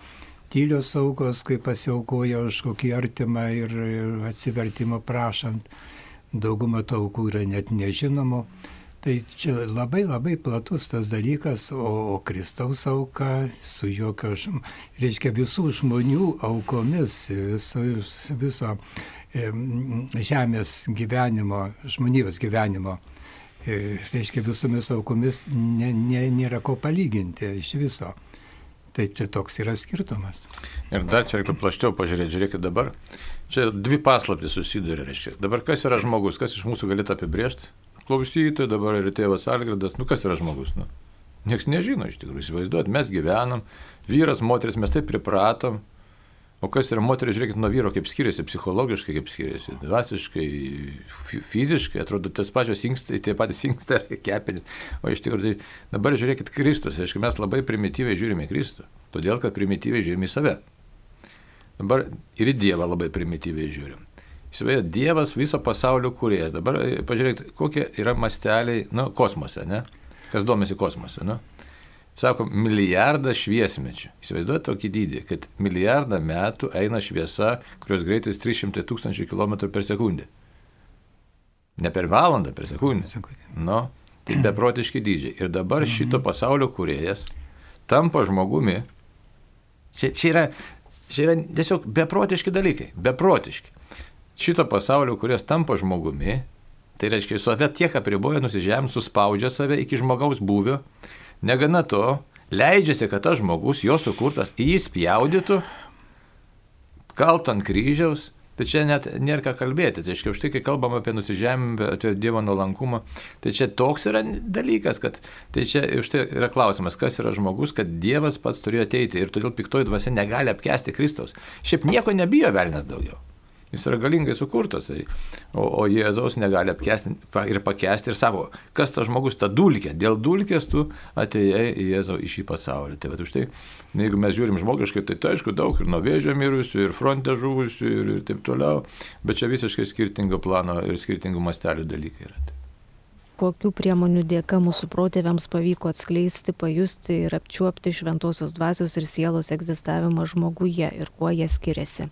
tylios aukos, kai pasiaukoja už kokį artimą ir atsivertimo prašant. Dauguma tų aukų yra net nežinomų. Tai čia labai labai platus tas dalykas, o, o Kristaus auka su jokio, reiškia visų žmonių aukomis, viso, viso e, žemės gyvenimo, žmonijos gyvenimo, e, reiškia visomis aukomis ne, ne, nėra ko palyginti iš viso. Tai čia toks yra skirtumas. Ir dar čia reiktų plaščiau pažiūrėti, žiūrėkit dabar. Čia dvi paslaptys susiduria, reiškia. Dabar kas yra žmogus, kas iš mūsų galėtų apibriežti? Klausytojai, dabar ir tėvas Algirdas, nu kas yra žmogus, nu. Niekas nežino iš tikrųjų, įsivaizduot, mes gyvenam, vyras, moteris, mes taip pripratom. O kas yra moteris, žiūrėkit, nuo vyro, kaip skiriasi psichologiškai, kaip skiriasi, dvasiškai, fiziškai, atrodo, tas pačios inkstai, tie patys inkstai, *laughs* kepenys. O iš tikrųjų, tai dabar žiūrėkit Kristus, aišku, mes labai primityviai žiūrime Kristų, todėl kad primityviai žiūrime į save. Dabar ir į Dievą labai primityviai žiūrim. Įsivaizduoju, Dievas viso pasaulio kūrėjas. Dabar e, pažiūrėkite, kokie yra masteliai, nu, kosmose, ne? Kas domisi kosmose, nu? Sako, milijardą šviesmečių. Įsivaizduoju tokį dydį, kad milijardą metų eina šviesa, kurios greitis 300 tūkstančių km per sekundę. Ne per valandą, per sekundę. Nu, tai *clears throat* beprotiški dydžiai. Ir dabar šito pasaulio kūrėjas tampa žmogumi. Čia, čia, yra, čia yra tiesiog beprotiški dalykai. Beprotiški šito pasaulio, kuris tampa žmogumi, tai reiškia, save tiek apriboja, nusižem, suspaudžia save iki žmogaus būvio, negana to, leidžiasi, kad tas žmogus, jo sukurtas, jį spjaudytų, kalt ant kryžiaus, Tai čia net nėra ką kalbėti. Tai aiškiai, už tai, kai kalbam apie nusižemimą, apie Dievo nuolankumą, tai čia toks yra dalykas, kad tai čia už tai yra klausimas, kas yra žmogus, kad Dievas pats turėjo ateiti ir todėl piktoji dvasia negali apkesti Kristaus. Šiaip nieko nebijo velnės daugiau. Jis yra galingai sukurtas, tai, o, o Jėzaus negali apkesti ir pakesti ir savo, kas tas žmogus, ta dulkė, dėl dulkės tu atėjai į Jėzau į šį pasaulį. Tai va, už tai, jeigu mes žiūrim žmogiškai, tai tai aišku daug ir nuo vėžio mirusių, ir fronte žuvusių, ir, ir taip toliau, bet čia visiškai skirtingo plano ir skirtingų mastelių dalykai yra. Kokių priemonių dėka mūsų protėviams pavyko atskleisti, pajusti ir apčiuopti šventosios dvasios ir sielos egzistavimą žmoguje ir kuo jie skiriasi?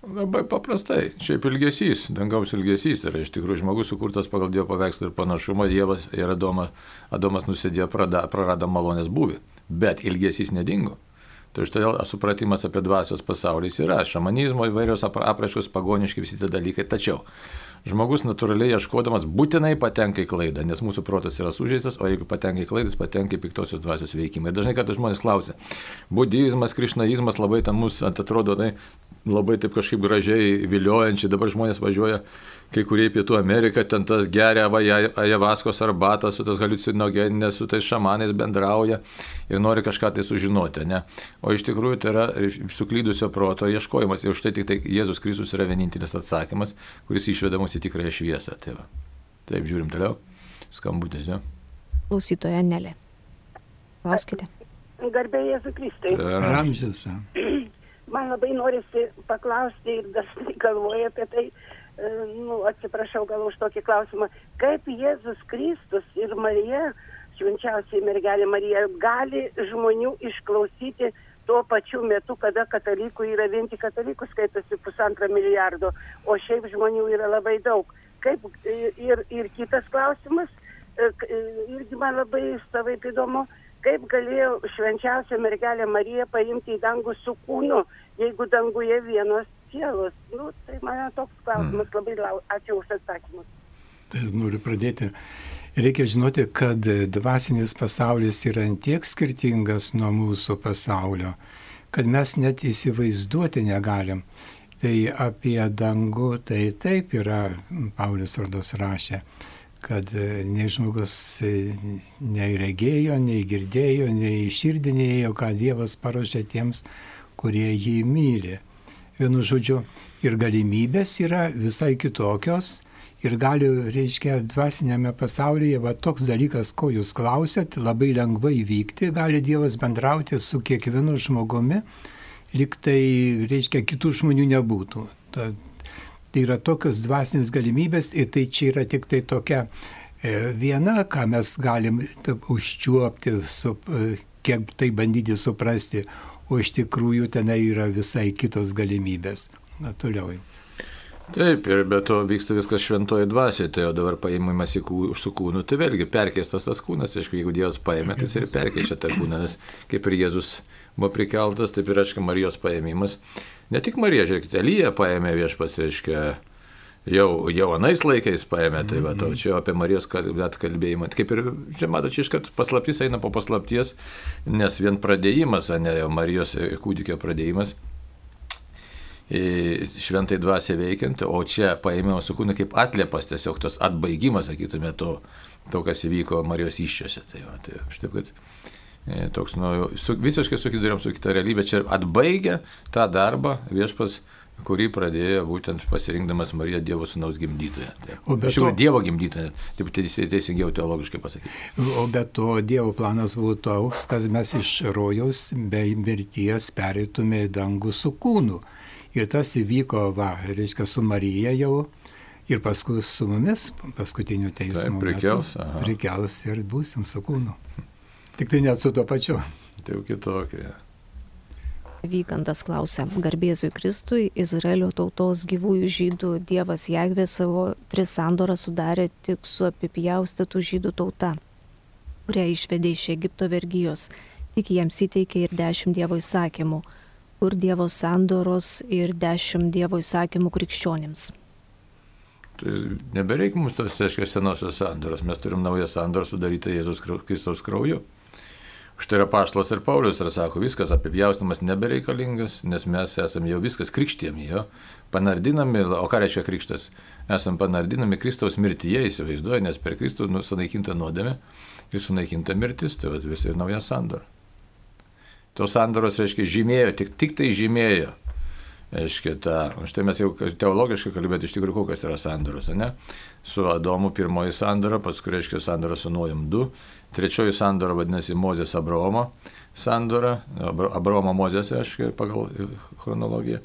Labai paprastai. Šiaip ilgesys, dangaus ilgesys, tai yra iš tikrųjų žmogus sukurtas pagal Dievo paveikslą ir panašumą, Dievas ir Adomas, Adomas nusidėjo, prarado malonės būvį, bet ilgesys nedingo. Tai štai supratimas apie dvasios pasaulį yra, šamanizmo įvairios apraiškos, pagoniški visi tie dalykai, tačiau žmogus natūraliai ieškodamas būtinai patenka į klaidą, nes mūsų protas yra sužeistas, o jeigu patenka į klaidas, patenka į piktosios dvasios veikimą. Ir dažnai, kad žmonės klausia, budizmas, krišnaizmas labai tam mus atrodo, tai labai taip kažkaip gražiai, viliojančiai, dabar žmonės važiuoja kai kurie į Pietų Ameriką, ten tas geria ajavaskos arbatą su tas halucinogeninės, su tais šamanais bendrauja ir nori kažką tai sužinoti, ne? O iš tikrųjų tai yra suklydusio proto ieškojimas ir už tai tik tai Jėzus Kristus yra vienintelis atsakymas, kuris išveda mus į tikrąją šviesą. Tai va. Taip, žiūrim toliau. Skambutis, jo. Klausytoja Nelė. Klauskite. Garbėjai Jėzų Kristai. Ramžis. *clears throat* Man labai norisi paklausti ir dažnai galvoju apie tai, nu, atsiprašau gal už tokį klausimą, kaip Jėzus Kristus ir Marija, švenčiausiai mergelė Marija, gali žmonių išklausyti tuo pačiu metu, kada katalikų yra vien tik katalikų skaitosi pusantro milijardo, o šiaip žmonių yra labai daug. Kaip, ir, ir kitas klausimas, irgi man labai savai įdomu, kaip galėjo švenčiausia mergelė Marija paimti į dangų su kūnu, jeigu danguje vienos sielos. Nu, tai man toks klausimas mm. labai lau. Ačiū už atsakymus. Tai noriu pradėti. Reikia žinoti, kad dvasinis pasaulis yra tiek skirtingas nuo mūsų pasaulio, kad mes net įsivaizduoti negalim. Tai apie dangų, tai taip yra, Paulius Ordos rašė, kad nei žmogus nei regėjo, nei girdėjo, nei iširdinėjo, ką Dievas paruošė tiems, kurie jį myli. Vienu žodžiu, ir galimybės yra visai kitokios. Ir gali, reiškia, dvasinėme pasaulyje, va toks dalykas, ko jūs klausėt, labai lengvai vykti, gali Dievas bendrauti su kiekvienu žmogumi, lyg tai, reiškia, kitų žmonių nebūtų. ta, tai yra tokios dvasinės galimybės ir tai čia yra tik tai tokia e, viena, ką mes galim taip, užčiuopti, su, e, kiek tai bandyti suprasti, o iš tikrųjų tenai yra visai kitos galimybės. Na, toliau. Taip, ir be to vyksta viskas šventoje dvasioje, tai jau dabar paėmimas į kū, su kūnu, tai vėlgi perkeistas tas kūnas, aišku, jeigu Dievas paėmė, tai jis ir perkeičia tą kūną, nes kaip ir Jėzus buvo prikeltas, taip ir, aišku, Marijos paėmimas. Ne tik Marija, žiūrėkite,Elyja paėmė viešpas, reiškia, jau, jau anais laikais paėmė, tai va, to čia apie Marijos kal- net kalbėjimą. Kaip ir, čia matote, čia iškart paslaptis eina po paslapties, nes vien pradėjimas, ne jau Marijos e, kūdikio pradėjimas į šventai dvasiai veikiant, o čia paėmiau su kūnu kaip atliepas, tiesiog tos atbaigimas, sakytume, to, to kas įvyko Marijos iščiose. Tai, va, tai štai, kad e, toks, nu, su, visiškai susidurėm su kita realybė, čia atbaigia tą darbą viešpas, kurį pradėjo būtent pasirinkdamas Mariją Dievo sūnaus gimdytoją. Tai, O be tikrųjų, to- Dievo gimdytoją, taip teisingiau teologiškai pasakyti. O be to Dievo planas buvo toks, kad mes iš rojaus be mirties pereitume į dangų su kūnu. Ir tas įvyko, va, reiškia, su Marija jau. Ir paskui su mumis paskutiniu teismu. Taip, prikels. Prikels ir būsim su kūnu. Tik tai net su tuo pačiu. Tai jau kitokia. Vygandas klausia, garbėzui Kristui, Izraelio tautos gyvųjų žydų Dievas Jagvė savo tris sandorą sudarė tik su apipjaustytų žydų tauta, kurią išvedė iš Egipto vergyjos, tik jiems įteikė ir dešimt Dievo įsakymų, kur Dievo sandoros ir dešimt Dievo įsakymų krikščionims. Tai nebereikia mums tos, aiškiai, senosios sandoros. Mes turim naują sandorą sudarytą Jėzus Kristaus krauju. Štai yra Paštas ir Paulius ir sako, viskas apipjaustimas nebereikalingas, nes mes esame jau viskas krikštėmi jo, panardinami, o ką reiškia krikštas? Esame panardinami Kristaus mirtyje, įsivaizduoju, nes per Kristų nu, sunaikinta nuodėmė ir sunaikinta mirtis, tai vis ir nauja sandora. Tos sandoros, reiškia, žymėjo, tik, tik tai žymėjo. Aiškiai, tą, štai mes jau teologiškai kalbėtume iš tikrųjų, kokios yra sandoros, ne? Su Adomu pirmoji sandora, paskui reiškia sandora su Nojum 2, trečioji sandora vadinasi Mozės Abraomo sandora, Abra- Abraomo Mozės, aiškiai, pagal chronologiją.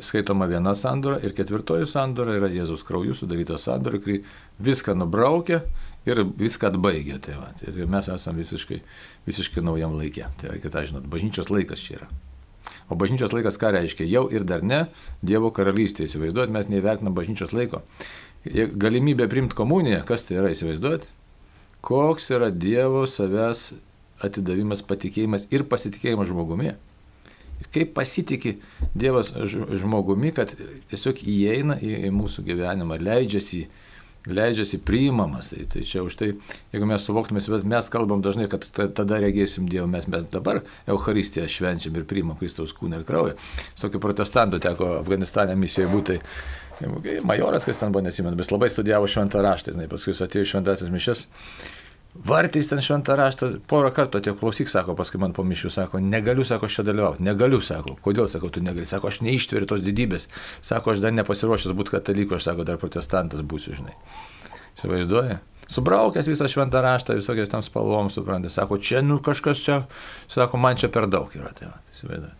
Skaitoma viena sandora ir ketvirtoji sandora yra Jėzaus krauju sudaryta sandora, kuri viską nubraukia ir viską atbaigia. Tai va, tai mes esame visiškai, visiškai naujam laikė. Tai kita, žinot, bažnyčios laikas čia yra. O bažnyčios laikas ką reiškia? Jau ir dar ne Dievo karalystė. Įsivaizduot, mes neįvertinam bažnyčios laiko. Galimybė primti komuniją, kas tai yra įsivaizduot? Koks yra Dievo savęs atidavimas, patikėjimas ir pasitikėjimas žmogumi. Kaip pasitikė Dievas žmogumi, kad tiesiog įeina į, į mūsų gyvenimą, leidžiasi, leidžiasi priimamas. Tai, tai čia už tai, jeigu mes suvoktume, bet mes kalbam dažnai, kad ta- tada regėsim Dievą, mes, mes dabar Euharistiją švenčiam ir priimam Kristaus kūną ir kraują. Su tokiu protestantu teko Afganistane misijoje būti. Majoras, kas ten buvo nesimenu, bet labai studijavo šventą raštą, žinai, paskui atėjo šventasis mišes. Vartys ten šventą raštą, porą kartų atėjo klausyk, sako, paskui man po mišių, sako, negaliu, sako, aš čia dalyvauti, negaliu, sako, kodėl, sako, tu negali, sako, aš neištveriu tos didybės, sako, aš dar nepasiruošęs būti kataliku, aš sako, dar protestantas būsiu, žinai. Įsivaizduoja? Subraukęs visą šventą raštą, visokiais tam spalvom, suprantate, sako, čia, nu, kažkas čia, sako, man čia per daug yra, tai va, įsivaizduoja.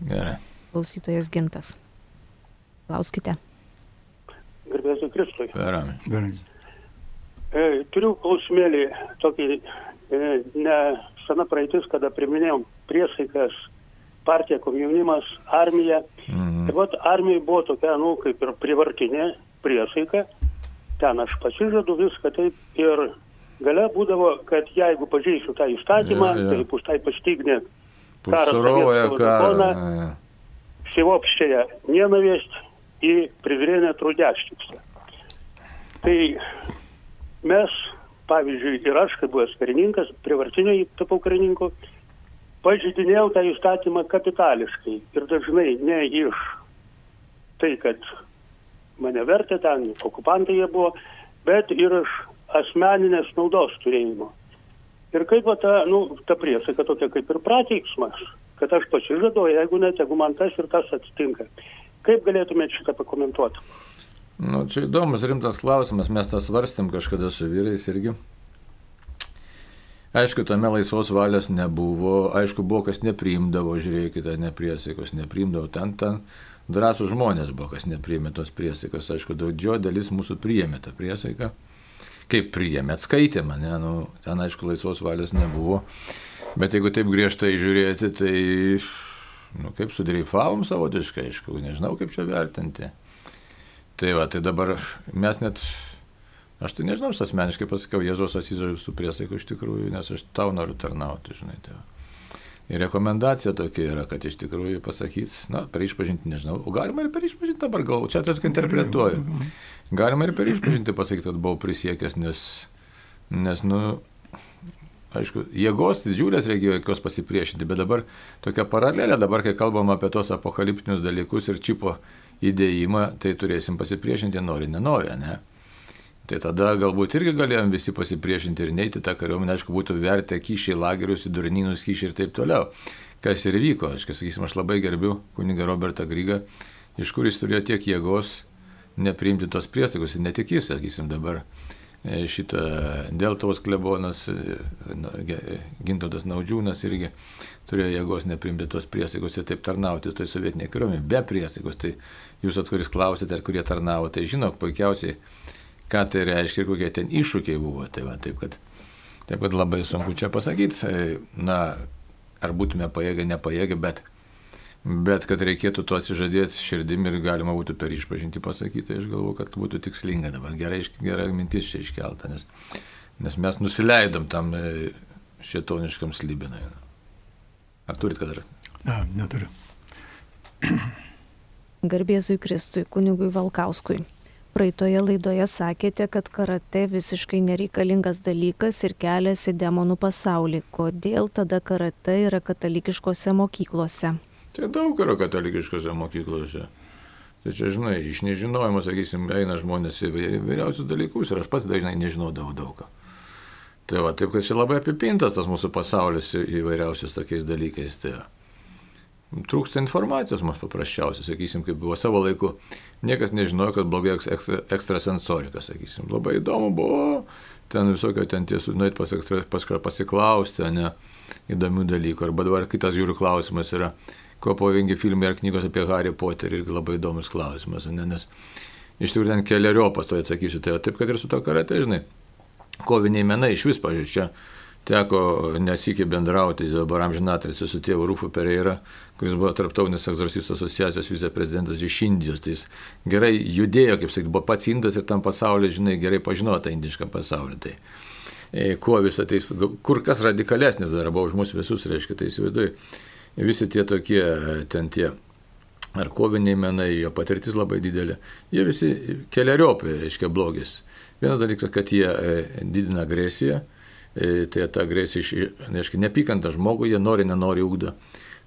Gerai. Klausytojas gintas. Klauskite. Gerbėsiu Kristui. Gerai. Gerai. E, turiu klausimėlį, tokį e, ne sena praeitis, kada priminėjom priesaikas, partija, komjaunimas, armija. Mhm. Ir vat armija buvo tokia, nu, kaip ir privartinė priesaika. Ten aš pasižadu viską taip ir gale būdavo, kad jeigu pažeisiu tą įstatymą, ja, ja. tai už tai pastignė. Karas, karas, karas, karas, karas, karas, karas, karas, karas, karas, karas, karas, и презрение трудящихся. Tai mes, pavyzdžiui, ir aš, kaip buvęs karininkas, privartiniai tapau karininku, pažydinėjau tą įstatymą kapitališkai ir dažnai ne iš tai, kad mane vertė ten, okupantai jie buvo, bet ir iš asmeninės naudos turėjimo. Ir kaip va ta, nu, ta priesaika tokia kaip ir prateiksmas, kad aš pasižadu, o jeigu net, jeigu man tas ir tas atsitinka. Kaip galėtumėte šitą pakomentuoti? Nu, čia įdomus rimtas klausimas, mes tą svarstėm kažkada su vyrais irgi. Aišku, tame laisvos valios nebuvo, aišku, buvo kas nepriimdavo, žiūrėkite, nepriesaikos nepriimdavo, ten, ten drąsų žmonės buvo, kas nepriėmė tos priesaikos. Aišku, didžioji dalis mūsų priėmė tą priesaiką. Kaip priėmė, atskaitė mane, nu, ten aišku laisvos valios nebuvo. Bet jeigu taip griežtai žiūrėti, tai, nu, kaip sudreifavom savotiškai, aišku, nežinau kaip čia vertinti. Tai va, tai dabar mes net, aš tai nežinau, aš asmeniškai pasakiau, Jėzos atsižaviu su priesaika iš tikrųjų, nes aš tau noriu tarnauti, žinai. Tai. Ir rekomendacija tokia yra, kad iš tikrųjų pasakyti, na, per išpažinti nežinau, o galima ir per išpažinti dabar, gal čia tiesiog interpretuoju. Galima ir per išpažinti pasakyti, kad buvau prisiekęs, nes, nes, nu, aišku, jėgos didžiulės reikėjo jokios pasipriešinti, bet dabar tokia paralelė, dabar kai kalbam apie tos apokaliptinius dalykus ir čipo įdėjimą, tai turėsim pasipriešinti, nori, nenori, ne? Tai tada galbūt irgi galėjom visi pasipriešinti ir neiti tą kariuomenę, aišku, būtų vertę kyšiai, lagerius, durninus kyšiai ir taip toliau. Kas ir vyko, aš, sakysim, aš labai gerbiu kunigą Robertą Grygą, iš kur jis turėjo tiek jėgos nepriimti tos priestaigos ir ne tik jis, sakysim, dabar šitą Deltavos klebonas, Gintautas Naudžiūnas irgi turėjo jėgos nepriimti tos priesaigos ir taip tarnauti toj sovietinėje kariuomenėje be priesaigos. Tai jūs atkuris klausėte, ar kurie tarnavo, tai žinok, puikiausiai ką tai reiškia ir kokie ten iššūkiai buvo. Tai va, taip, kad, taip kad labai sunku čia pasakyti, na, ar būtume pajėgę, nepajėgę, bet, bet kad reikėtų to atsižadėti širdimi ir galima būtų per išpažinti pasakyti, tai aš galvoju, kad būtų tikslinga dabar. Gerai, gera mintis čia iškelta, nes, nes mes nusileidom tam e, šitoniškam slybinai. Ar turit ką dar? Ne, neturiu. *clears throat* Garbėzui Kristui, kunigui Valkauskui. Praeitoje laidoje sakėte, kad karate visiškai nereikalingas dalykas ir kelias į demonų pasaulį. Kodėl tada karate yra katalikiškose mokyklose? Tai daug yra katalikiškose mokyklose. Tai čia, žinai, iš nežinojimo, sakysim, eina žmonės į vyriausius dalykus ir aš pats dažnai nežinodavau daug ką. Tai va, taip, kad čia labai apipintas tas mūsų pasaulis įvairiausiais tokiais dalykais. Tai trūksta informacijos mums paprasčiausiai, sakysim, kaip buvo savo laiku. Niekas nežinojo, kad blogai ekstra, ekstrasensorika, sakysim. Labai įdomu buvo ten visokio ten tiesų, nueit pas, ekstra, pas pasiklausti, ne įdomių dalykų. Arba dabar kitas žiūrių klausimas yra, ko pavojingi filmai ar knygos apie Harry Potterį irgi labai įdomus klausimas, ne? nes iš tikrųjų ten keliariopas to atsakysiu. Tai taip, kad ir su to karate, žinai, koviniai menai iš vis, pažiūrėjau, čia teko nesikį bendrauti dabar amžinatrisi su tėvu Rūfu Pereira, kuris buvo Tarptautinės egzorcistų asociacijos viceprezidentas iš Indijos. Tai jis gerai judėjo, kaip sakyti, buvo pats Indas ir tam pasaulyje, žinai, gerai pažinojo tą indišką pasaulį. Tai e, kuo visą tai, kur kas radikalesnis dar buvo už mus visus, reiškia, tai įsivaizduoju, visi tie tokie, ten tie ar koviniai menai, jo patirtis labai didelė, jie visi keliariopai, reiškia, blogis. Vienas dalykas, kad jie e, didina agresiją, E, tai ta agresija, reiškia, nepykanta žmogui, jie nori, nenori ugdo.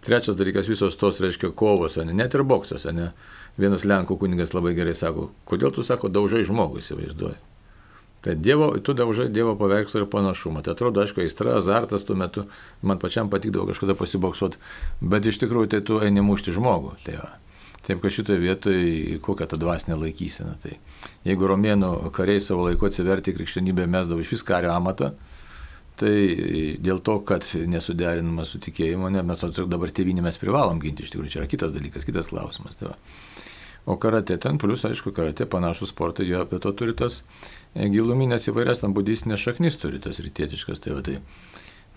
Trečias dalykas, visos tos, reiškia, kovos, ne, net ir boksas, ne. Vienas Lenkų kunigas labai gerai sako, kodėl tu sako, daužai žmogų, įsivaizduoji. Tai dievo, tu daužai Dievo paveikslą ir panašumą. Tai atrodo, aišku, aistra, azartas tuo metu, man pačiam patikdavo kažkada pasiboksuoti, bet iš tikrųjų tai tu eini mušti žmogų. Tai va. Taip, kad šitoje vietoje kokia ta dvasinė laikysena. Tai jeigu romėnų kariai savo laiku atsiverti krikščionybę mesdavo iš vis kario amatą, Tai dėl to, kad nesuderinama su tikėjimu, ne, mes dabar tėvynį mes privalom ginti, iš tikrųjų čia yra kitas dalykas, kitas klausimas. Tai va. o karate ten, plus aišku, karate panašus sportai, jo apie to turi tas giluminės įvairias, tam budistinės šaknis turi tas rytietiškas. Tai, va, tai,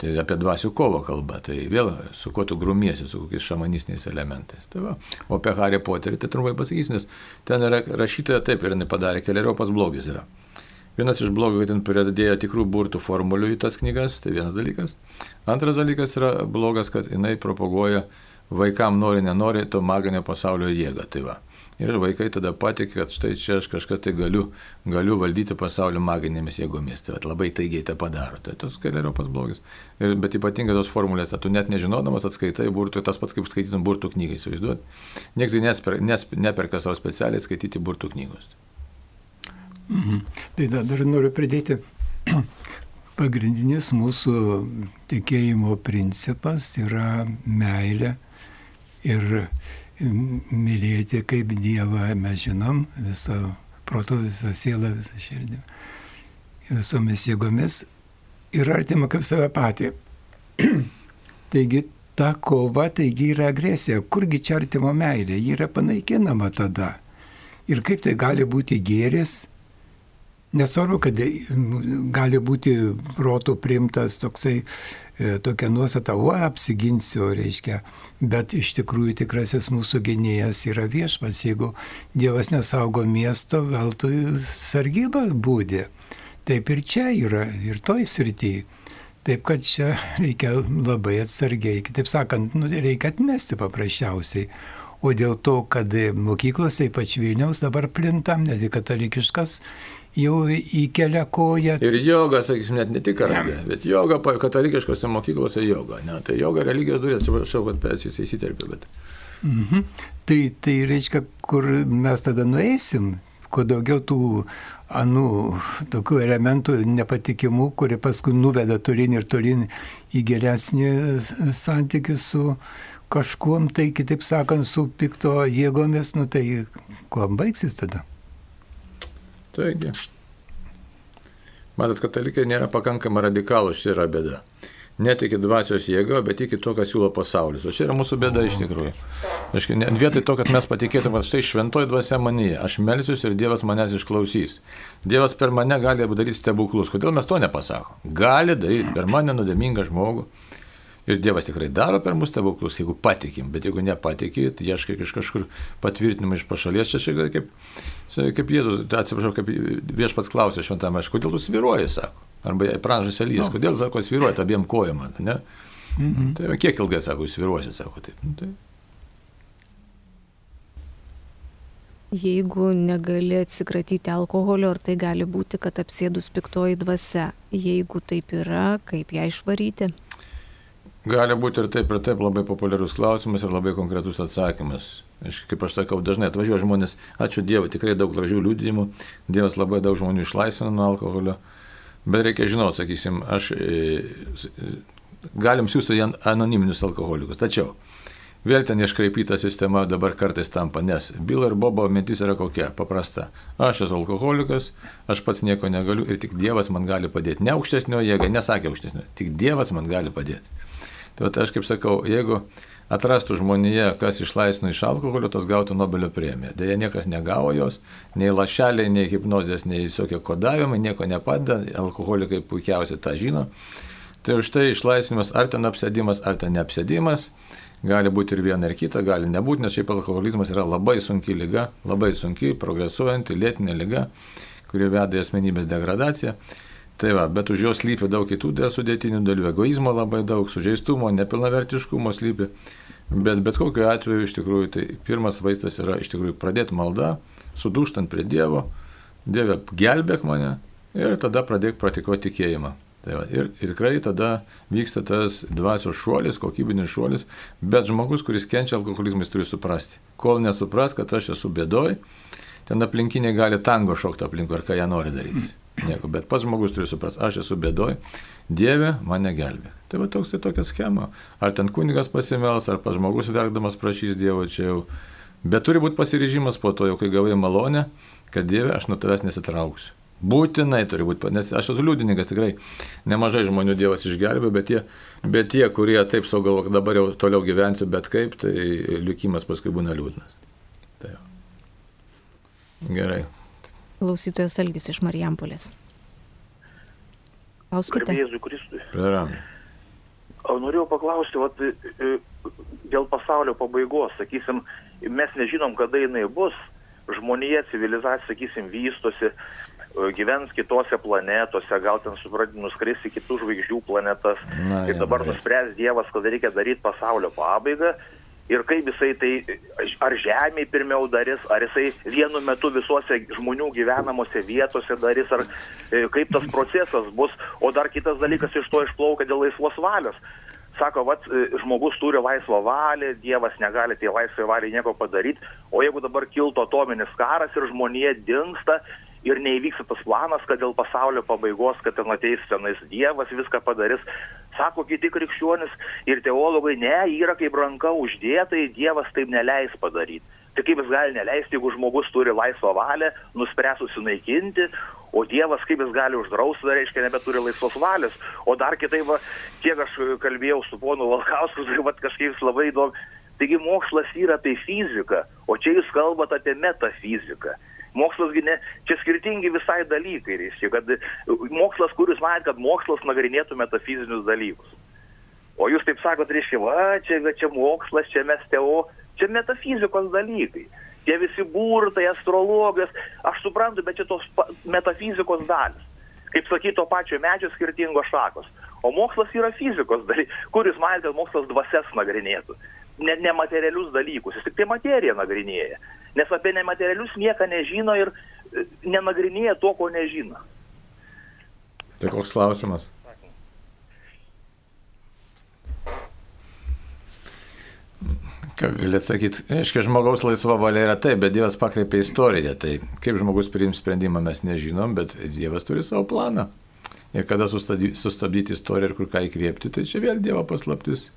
tai apie dvasių kovo kalba, tai vėl su kuo tu grumiesi, su kokiais šamanistiniais elementais. Tai va. o apie Harry Potterį tai trumpai pasakysiu, nes ten yra rašytoja taip ir jinai padarė, keliariopas blogis yra. Vienas iš blogų, kad ten pridėjo tikrų burtų formulių į tas knygas, tai vienas dalykas. Antras dalykas yra blogas, kad jinai propaguoja vaikam nori, nenori to maginio pasaulio jėgą. Tai va. Ir vaikai tada patikė, kad štai čia aš kažkas tai galiu, galiu valdyti pasaulio maginėmis jėgomis. Tai labai taigiai tą padaro. Tai tas keliario pas blogis. Ir, bet ypatingai tos formulės, tu net nežinodamas atskaitai burtų, tas pats kaip skaitytum burtų knygą, įsivaizduot. Niekas neperka savo specialiai skaityti burtų knygos. Mhm. Tai da, dar noriu pridėti, *clears throat* pagrindinis mūsų tikėjimo principas yra meilė ir mylėti kaip Dievą mes žinom, visą proto, visą sielą, visą širdį ir visomis jėgomis ir artima kaip save patį. *clears throat* Taigi ta kova taigi yra agresija. Kurgi čia artimo meilė? Ji yra panaikinama tada. Ir kaip tai gali būti gėris? Nesvarbu, kad gali būti proto primtas toksai, e, tokia nuostata, o apsiginsiu, reiškia, bet iš tikrųjų tikrasis mūsų gynėjas yra viešpas. Jeigu Dievas nesaugo miesto, veltui sargyba būdė. Taip ir čia yra, ir toj srityje. Taip kad čia *laughs* reikia labai atsargiai, kitaip sakant, nu, reikia atmesti paprasčiausiai. O dėl to, kad mokyklose, ypač Vilniaus, dabar plintam, net katalikiškas, jau įkelia koją. Ir joga, sakysim, net ne tik karabė, bet joga, katalikiškose mokyklose joga. Ne? Tai joga religijos durės, atsiprašau, kad pėčiais įsiterpiu, bet... Mhm. Tai, tai reiškia, kur mes tada nueisim, kuo daugiau tų anų tokių elementų nepatikimų, kurie paskui nuveda tolin ir tolin į geresnį santykių su kažkuom, tai kitaip sakant, su pikto jėgomis, nu tai kuo baigsis tada? Taigi. Matot, katalikai nėra pakankamai radikalų, čia yra bėda. Netiki dvasios jėga, bet tiki to, ką siūlo pasaulis. O čia yra mūsų bėda iš tikrųjų. Aiškiai, vietoj to, kad mes patikėtume, kad štai šventoji dvasia manyje, aš melsiuosi ir Dievas manęs išklausys. Dievas per mane gali daryti stebuklus. Kodėl mes to nepasakom? Gali daryti per mane nuodėmingą žmogų. Ir Dievas tikrai daro per mus stebuklus, jeigu patikim, bet jeigu nepatikit, ieškai iš kažkur patvirtinimą iš pašalies, čia čia kaip, kaip Jėzus, atsiprašau, kaip viešpats klausė šventame, aš kodėl tu sviruoji, sako. Arba pranašas Elijas, Nu. kodėl, sako, sviruoji abiem kojom, ne? Mhm. Tai va, kiek ilgai, sako, jūs sviruosit, sako, taip. Nu, tai. Jeigu negali atsikratyti alkoholio, ar tai gali būti, kad apsėdus piktoji dvasia? Jeigu taip yra, kaip ją išvaryti? Gali būti ir taip, ir taip labai populiarus klausimas ir labai konkretus atsakymas. Aš, kaip aš sakau, dažnai atvažiuoja žmonės, ačiū Dievui, tikrai daug gražių liūdėjimų, Dievas labai daug žmonių išlaisvino nuo alkoholio, bet reikia žinoti, sakysim, aš e, e, galim siūsti anoniminius alkoholikus. Tačiau vėl ten iškreipyta sistema dabar kartais tampa, nes Bilo ir Bobo mintis yra kokia paprasta. Aš esu alkoholikas, aš pats nieko negaliu ir tik Dievas man gali padėti. Ne aukštesnio jėga, nesakė aukštesnio, tik Dievas man gali padėti. Tai aš kaip sakau, jeigu atrastų žmonėje, kas išlaisvino iš alkoholio, tas gautų Nobelio premiją. Deja, niekas negavo jos, nei lašeliai, nei hipnozės, nei visokie kodavimai, nieko nepadeda, alkoholikai puikiausiai tą žino. Tai už tai išlaisvinimas ar ten apsėdimas, ar ten neapsėdimas, gali būti ir viena ir kita, gali nebūti, nes šiaip alkoholizmas yra labai sunki lyga, labai sunki, progresuojanti, lėtinė lyga, kuri veda į asmenybės degradaciją. Tai va, bet už jos slypi daug kitų sudėtinių dalių, egoizmo labai daug, sužeistumo, nepilnavertiškumo slypi. Bet bet kokiu atveju iš tikrųjų tai pirmas vaistas yra iš tikrųjų pradėti maldą, sudūštant prie Dievo, Dieve gelbėk mane ir tada pradėk praktikuoti tikėjimą. Tai va, ir, ir tikrai tada vyksta tas dvasios šuolis, kokybinis šuolis, bet žmogus, kuris kenčia alkoholizmą, jis turi suprasti. Kol nesupras, kad aš esu bėdoj, ten aplinkiniai gali tango šokti aplinkui, ar ką jie nori daryti. Nieko, bet pats žmogus turi suprasti, aš esu bėdoj, Dieve mane gelbė. Tai va toks tai tokia schema. Ar ten kunigas pasimels, ar pas žmogus verkdamas prašys Dievo čia jau. Bet turi būti pasiryžimas po to, jau kai gavai malonę, kad Dieve aš nuo tavęs nesitrauksiu. Būtinai turi būti, nes aš esu liudininkas, tikrai nemažai žmonių Dievas išgelbė, bet tie, bet tie kurie taip savo galvo, kad dabar jau toliau gyvensiu, bet kaip, tai likimas paskui būna liūdnas. Tai jau. Gerai. Klausytojas Algis iš Marijampolės. Klauskite. Jėzui Kristui. Praram. O norėjau paklausti, vat, e, e, dėl pasaulio pabaigos, sakysim, mes nežinom, kada jinai bus, žmonija, civilizacija, sakysim, vystosi, e, gyvens kitose planetose, gal ten nuskris į kitų žvaigždžių planetas. Na, ir dabar nuspręs Dievas, kad reikia daryti pasaulio pabaigą. Ir kaip jisai tai, ar žemėje pirmiau darys, ar jisai vienu metu visuose žmonių gyvenamose vietose darys, ar e, kaip tas procesas bus. O dar kitas dalykas iš to išplaukia dėl laisvos valios. Sako, vat, e, žmogus turi laisvą valią, Dievas negali tai laisvai valiai nieko padaryti, o jeigu dabar kiltų atominis karas ir žmonija dinksta ir neįvyksta tas planas, kad dėl pasaulio pabaigos, kad ten ateis tenais Dievas viską padarys, sako kiti krikščionis ir teologai, ne, yra kaip ranka uždėta, Dievas taip neleis padaryti. Tai kaip jis gali neleisti, jeigu žmogus turi laisvą valią, nuspręs susinaikinti, o Dievas kaip jis gali uždrausti, tai reiškia, nebeturi laisvos valios. O dar kitaip, va, kiek aš kalbėjau su ponu Valkausku, tai va, kažkaip jis labai įdomu. Taigi mokslas yra apie fiziką, o čia jūs kalbate apie metafiziką. Mokslasgi ne, čia skirtingi visai dalykai, reiškia, kad mokslas, kuris manė, kad mokslas nagrinėtų metafizinius dalykus. O jūs taip sakot, reiškia, va, čia, čia mokslas, čia mes teo, čia metafizikos dalykai. Tie visi burtai, astrologijos, aš suprantu, bet čia tos metafizikos dalis. Kaip sakyti, to pačio medžio skirtingos šakos. O mokslas yra fizikos dalykai. Kur jūs manėte, kad mokslas dvasias nagrinėtų? Ne, nematerialius dalykus, jis tik tai materiją nagrinėja. Nes apie nematerialius nieko nežino ir e, nenagrinėja to, ko nežino. Tai koks klausimas? Ką gali atsakyti? Aiškiai, žmogaus laisva valia yra taip, bet Dievas pakreipia istoriją. Tai kaip žmogus priims sprendimą mes nežinom, bet Dievas turi savo planą. Ir kada sustabdyti, istoriją ir kur ką įkvėpti, tai čia vėl Dievo paslaptis.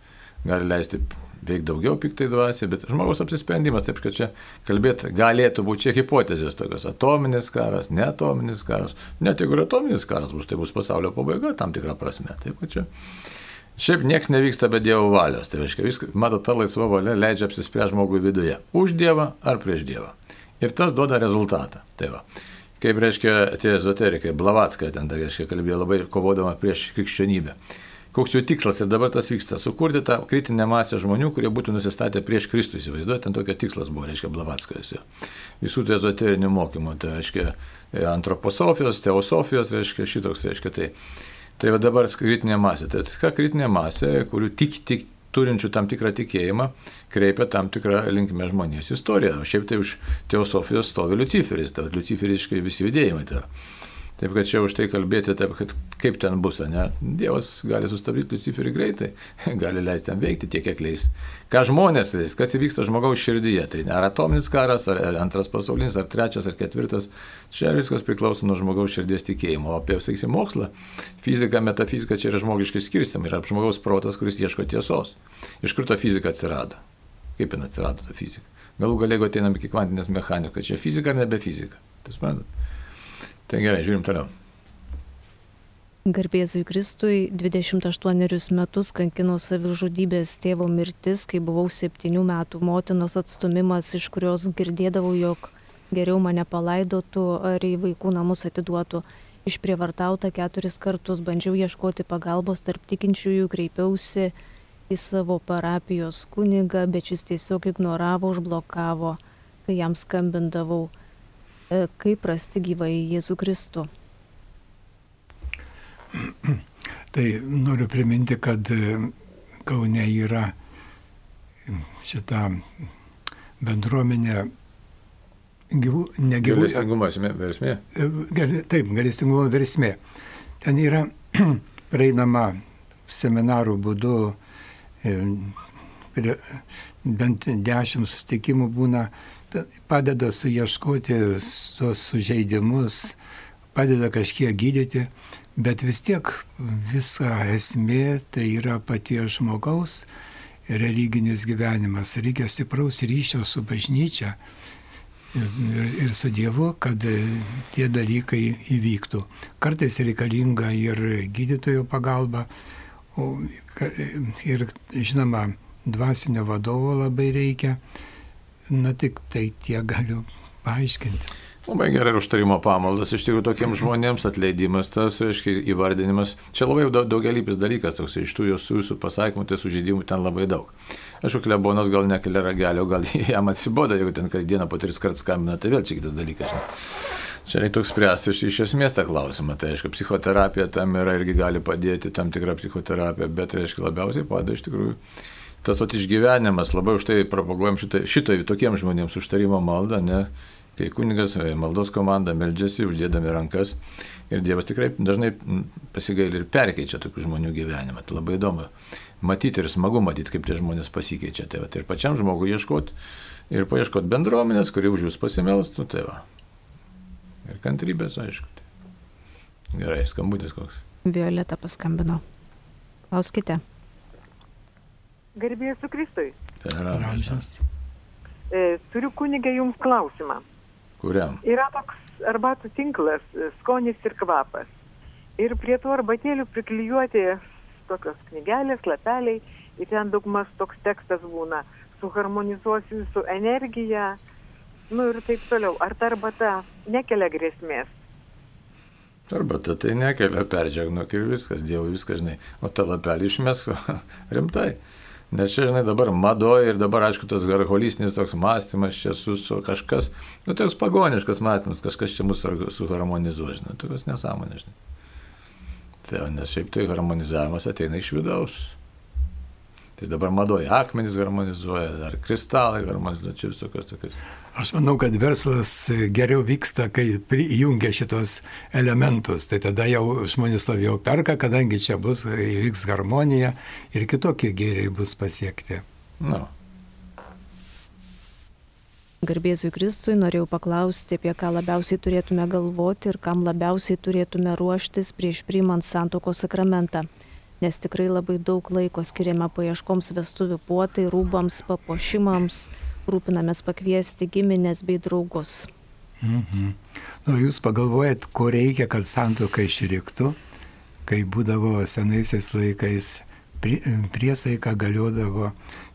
Gali leisti veikti daugiau piktai dvasiai, bet žmogaus apsisprendimas, taip kad čia kalbėti galėtų būti čia hipotezės tokios. Atominis karas, ne atominis karas. Net jeigu ir atominis karas bus, tai bus pasaulio pabaiga tam tikrą prasme. Taip kad čia. Šiaip niekas nevyksta be Dievo valios. Tai reiškia, viskas, matot, ta laisva valia leidžia apsispręsti žmogui viduje. Už Dievą ar prieš Dievą. Ir tas duoda rezultatą. Tai va. Kaip reiškia tie ezoterikai, Blavatska ten, tai reiškia, kalbėjo labai kovodama prieš krikščionybę. Koks jų tikslas ir dabar tas vyksta? Sukurti tą kritinę masę žmonių, kurie būtų nusistatę prieš Kristų. Įsivaizduojate, ten tokia tikslas buvo, reiškia, Blavatskajos. jo. Visų tų ezoterinių mokymų, tai reiškia e, antroposofijos, teosofijos, reiškia šitoks, reiškia tai. Tai va dabar kritinė masė. Tai ką kritinė masė, kurių tik, tik turinčių tam tikrą tikėjimą, kreipia tam tikrą linkmę žmonijos istoriją. O šiaip tai už teosofijos stovi Luciferis, tai luciferiškai visi judėjimai. Tai. Taip kad čia už tai kalbėti, taip, kad kaip ten bus, ne? Dievas gali sustabdyti Luciferį greitai, *laughs* gali leisti jam veikti tiek, kiek leis. Ką žmonės leis, kas įvyksta žmogaus širdyje, tai ar atominis karas, ar antras pasaulinis, ar trečias, ar ketvirtas, čia viskas priklauso nuo žmogaus širdies tikėjimo. O apie, sakysim, mokslą, fiziką, metafiziką čia yra žmogiškai skirstam, yra žmogaus protas, kuris ieško tiesos. Iš kur ta fizika atsirado? Kaip jin atsirado ta fizika? Galų galėgo ateinam iki kvantinės mechanikos, čia fizika ar nebe fizika? Tai suprantat? Tai gerai, žiūrim toliau. Garbėzui Kristui 28 metus kankino savižudybės tėvo mirtis, kai buvau 7 metų motinos atstumimas, iš kurios girdėdavau, jog geriau mane palaidotų ar į vaikų namus atiduotų. Išprievartauta keturis kartus bandžiau ieškoti pagalbos tarp tikinčiųjų, kreipiausi į savo parapijos kunigą, bet šis tiesiog ignoravo, užblokavo, kai jam skambindavau, kaip rasti gyvai Jėzų Kristų. Tai noriu priminti, kad e, Kaune yra šita bendruomenė gyvų, negyvų. Galestingumas, versmė. Gal- Taip, galestingumo versmė. Ten yra *clears throat* prieinama seminarų būdu, e, bent dešimt sustikimų būna, padeda suieškoti tuos sužeidimus, padeda kažkiek gydyti, bet vis tiek visa esmė tai yra paties žmogaus religinis gyvenimas. Reikia stipraus ryšio su bažnyčia ir, ir su Dievu, kad tie dalykai įvyktų. Kartais reikalinga ir gydytojo pagalba, ir žinoma, dvasinio vadovo labai reikia. Na tik tai tiek galiu paaiškinti. Labai gerai užtarimo pamaldas. Iš tikrųjų, tokiems *laughs* žmonėms atleidimas, tas, aiškiai, įvardinimas. Čia labai daug, daugelypis dalykas, toks iš tų jūsų, jūsų pasakymų, tai sužydimų ten labai daug. Aišku, klebonas gal nekelia ragelio, gal *laughs* jam atsiboda, jeigu ten kasdieną po tris kartus skambina, tai vėl čia kitas dalykas. žinot. Čia reiktų spręsti iš, iš esmės tą klausimą. Tai aišku, psichoterapija tam yra irgi gali padėti, tam tikra psichoterapija, bet reiškia labiausiai padeda iš tikrųjų tas vat išgyvenimas, labai už tai propaguojam šitą, šitą tokiems žmonėms užtarimo maldą, ne, kai kunigas e, maldos komanda meldžiasi, uždėdami rankas ir Dievas tikrai dažnai pasigaili ir perkeičia tokių žmonių gyvenimą. Tai labai įdomu matyti ir smagu matyti, kaip tie žmonės pasikeičia. Tai, va, ir pačiam žmogui ieškoti ir paieškoti bendruomenės, kuri už jūs pasimelstų. Tai va. ir kantrybės, aišku. Tai. Gerai, skambutis koks. Violeta paskambino. Klauskite. Garbėjai su Kristui. Per amžius. E, turiu kunigė jums klausimą. Kuriam? Yra toks arbatų tinklas, skonis ir kvapas. Ir prie tų arbatėlių priklijuoti tokios knygelės, lapeliai ir ten daugmas toks tekstas būna. Suharmonizuosiu su energija, nu ir taip toliau. Ar ta arbata nekelia grėsmės? Arba ta tai nekelia, peržegnok ir viskas, Dievui viskas, žinai. O tą lapelį išmes *laughs* rimtai. Nes čia, žinai, dabar madoja ir dabar, aišku, tas holistinis toks mąstymas čia su, su kažkas, nu, toks pagoniškas mąstymas, kažkas čia mus suharmonizuoja, žinai, tokios nesąmonės, žinai. Tai, nes šiaip tai harmonizavimas ateina iš vidaus. Tai dabar madoja akmenys harmonizuoja, ar kristalai harmonizuoja, čia visokios tokios. Aš manau, kad verslas geriau vyksta, kai įjungia šitos elementus. Tai tada jau žmonės labiau perka, kadangi čia bus, įvyks harmonija ir kitokie gėriai bus pasiekti. No. Garbėsiu Kristui, norėjau paklausti, apie ką labiausiai turėtume galvoti ir kam labiausiai turėtume ruoštis prieš priimant santokos sakramentą nes tikrai labai daug laiko skiriame paieškoms vestuvių puotai, rūbams, papuošimams, rūpinamės pakviesti giminės bei draugus. Mhm. Nu, jūs pagalvojat, ko reikia, kad santoka išliktų, kai būdavo senaisiais laikais priesaika galiodavo,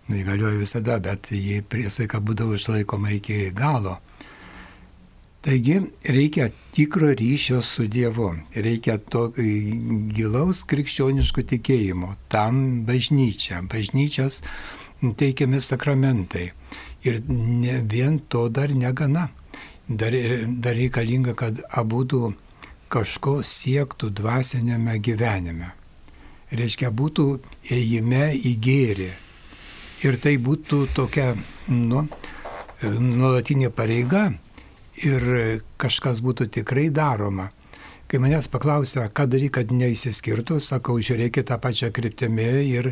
nu, galioja visada, bet jei priesaika būdavo išlaikoma iki galo, Taigi reikia tikro ryšio su Dievu, reikia to gilaus krikščioniško tikėjimo, tam bažnyčia, bažnyčios teikiami sakramentai. Ir ne, vien to dar negana. Dar, dar reikalinga, kad abu kažko siektų dvasinėme gyvenime. Reiškia, būtų ėjime į gėrį. Ir tai būtų tokia, nu, nuolatinė pareiga ir kažkas būtų tikrai daroma. Kai manęs paklausia, ką daryti, kad neįsiskirtų, sakau, žiūrėkit tą pačią kryptimį ir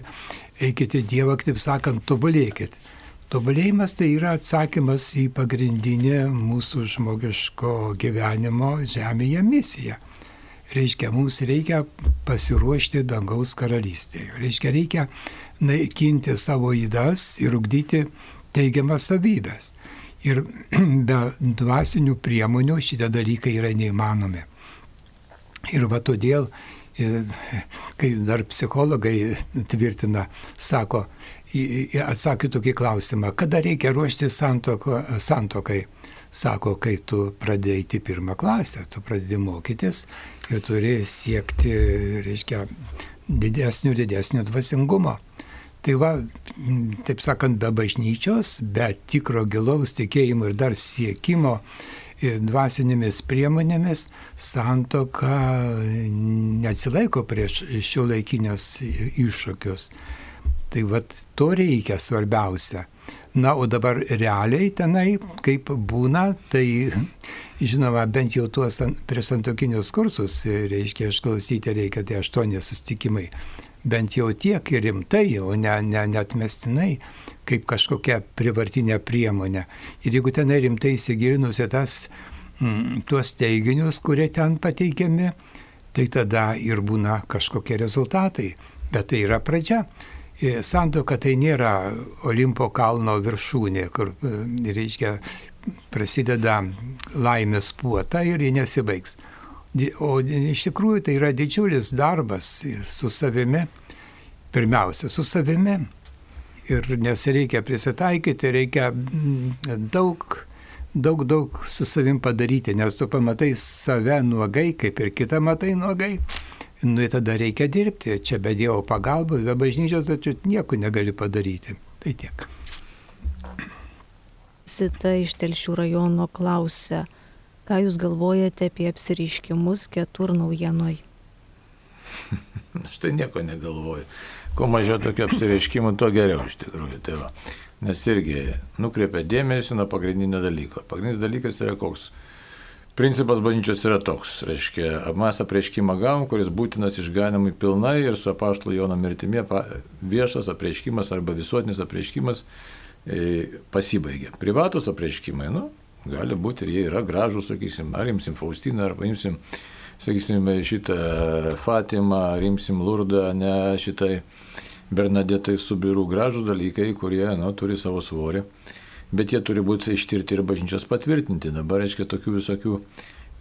eikite Dievą, kaip sakant, tobulėkit. Tobulėjimas tai yra atsakymas į pagrindinę mūsų žmogiško gyvenimo žemėje misiją. Reiškia, mums reikia pasiruošti dangaus karalystėje. Reiškia, reikia naikinti savo įdas ir ugdyti teigiamas savybės. Ir *clears throat* be dvasinių priemonių šitie dalykai yra neįmanomi. Ir va todėl, e, kai dar psichologai tvirtina, sako, atsakė tokį klausimą, kada reikia ruošti santoko, santokai. Sako, kai tu pradėjai pirmą klasę, tu pradėjai mokytis ir turi siekti, reiškia, didesnio, didesnio dvasingumo. Tai va, taip sakant, be bažnyčios, be tikro gilaus tikėjimo ir dar siekimo dvasinėmis priemonėmis santoka neatsilaiko prieš šio laikinius iššūkius. Tai va, to reikia svarbiausia. Na, o dabar realiai tenai, kaip būna, tai žinoma, bent jau tuos prieš santokinius kursus, reiškia, išklausyti reikia tai aštuoni sustikimai bent jau tiek ir rimtai, o ne, ne netmestinai, kaip kažkokia privartinė priemonė. Ir jeigu tenai rimtai įsigilinus į tas, mm, tuos teiginius, kurie ten pateikiami, tai tada ir būna kažkokie rezultatai. Bet tai yra pradžia. E, santoka tai nėra Olimpo kalno viršūnė, kur, e, reiškia, prasideda laimės puota ir ji nesibaigs. O iš tikrųjų tai yra didžiulis darbas su savimi, pirmiausia, su savimi. Ir nes reikia prisitaikyti, reikia mm, daug, daug, daug su savim padaryti, nes tu pamatai save nuogai, kaip ir kitą matai nuogai. Nu tada reikia dirbti. Čia be Dievo pagalbos, be bažnyčios, tačiau nieko negali padaryti. Tai tiek. Sita iš Telšių rajono klausia, Ką Jūs galvojate apie apsiriškimus ketur naujienoj? Aš tai nieko negalvoju. Kuo mažiau tokių apsireiškimų, tuo geriau iš tikrųjų. Tai va. Nes irgi nukreipia dėmesį nuo pagrindinio dalyko. Pagrindinis dalykas yra koks. Principas bažnyčios yra toks, reiškia, mes apreiškimą gavom, kuris būtinas išganimui pilnai ir su apaštalo Jono mirtimi viešas apreiškimas arba visuotinis apreiškimas e, pasibaigė. Privatus apreiškimai, nu, gali būti ir jie yra gražus, sakysim, ar imsim Faustiną, ar paimsim, sakysim, šitą Fatimą, ar imsim Lurdą, ne šitai Bernadetai subirų gražus dalykai, kurie nu, turi savo svorį. bet jie turi būti ištirti ir bažnyčios patvirtinti. Dabar, reiškia, tokių visokių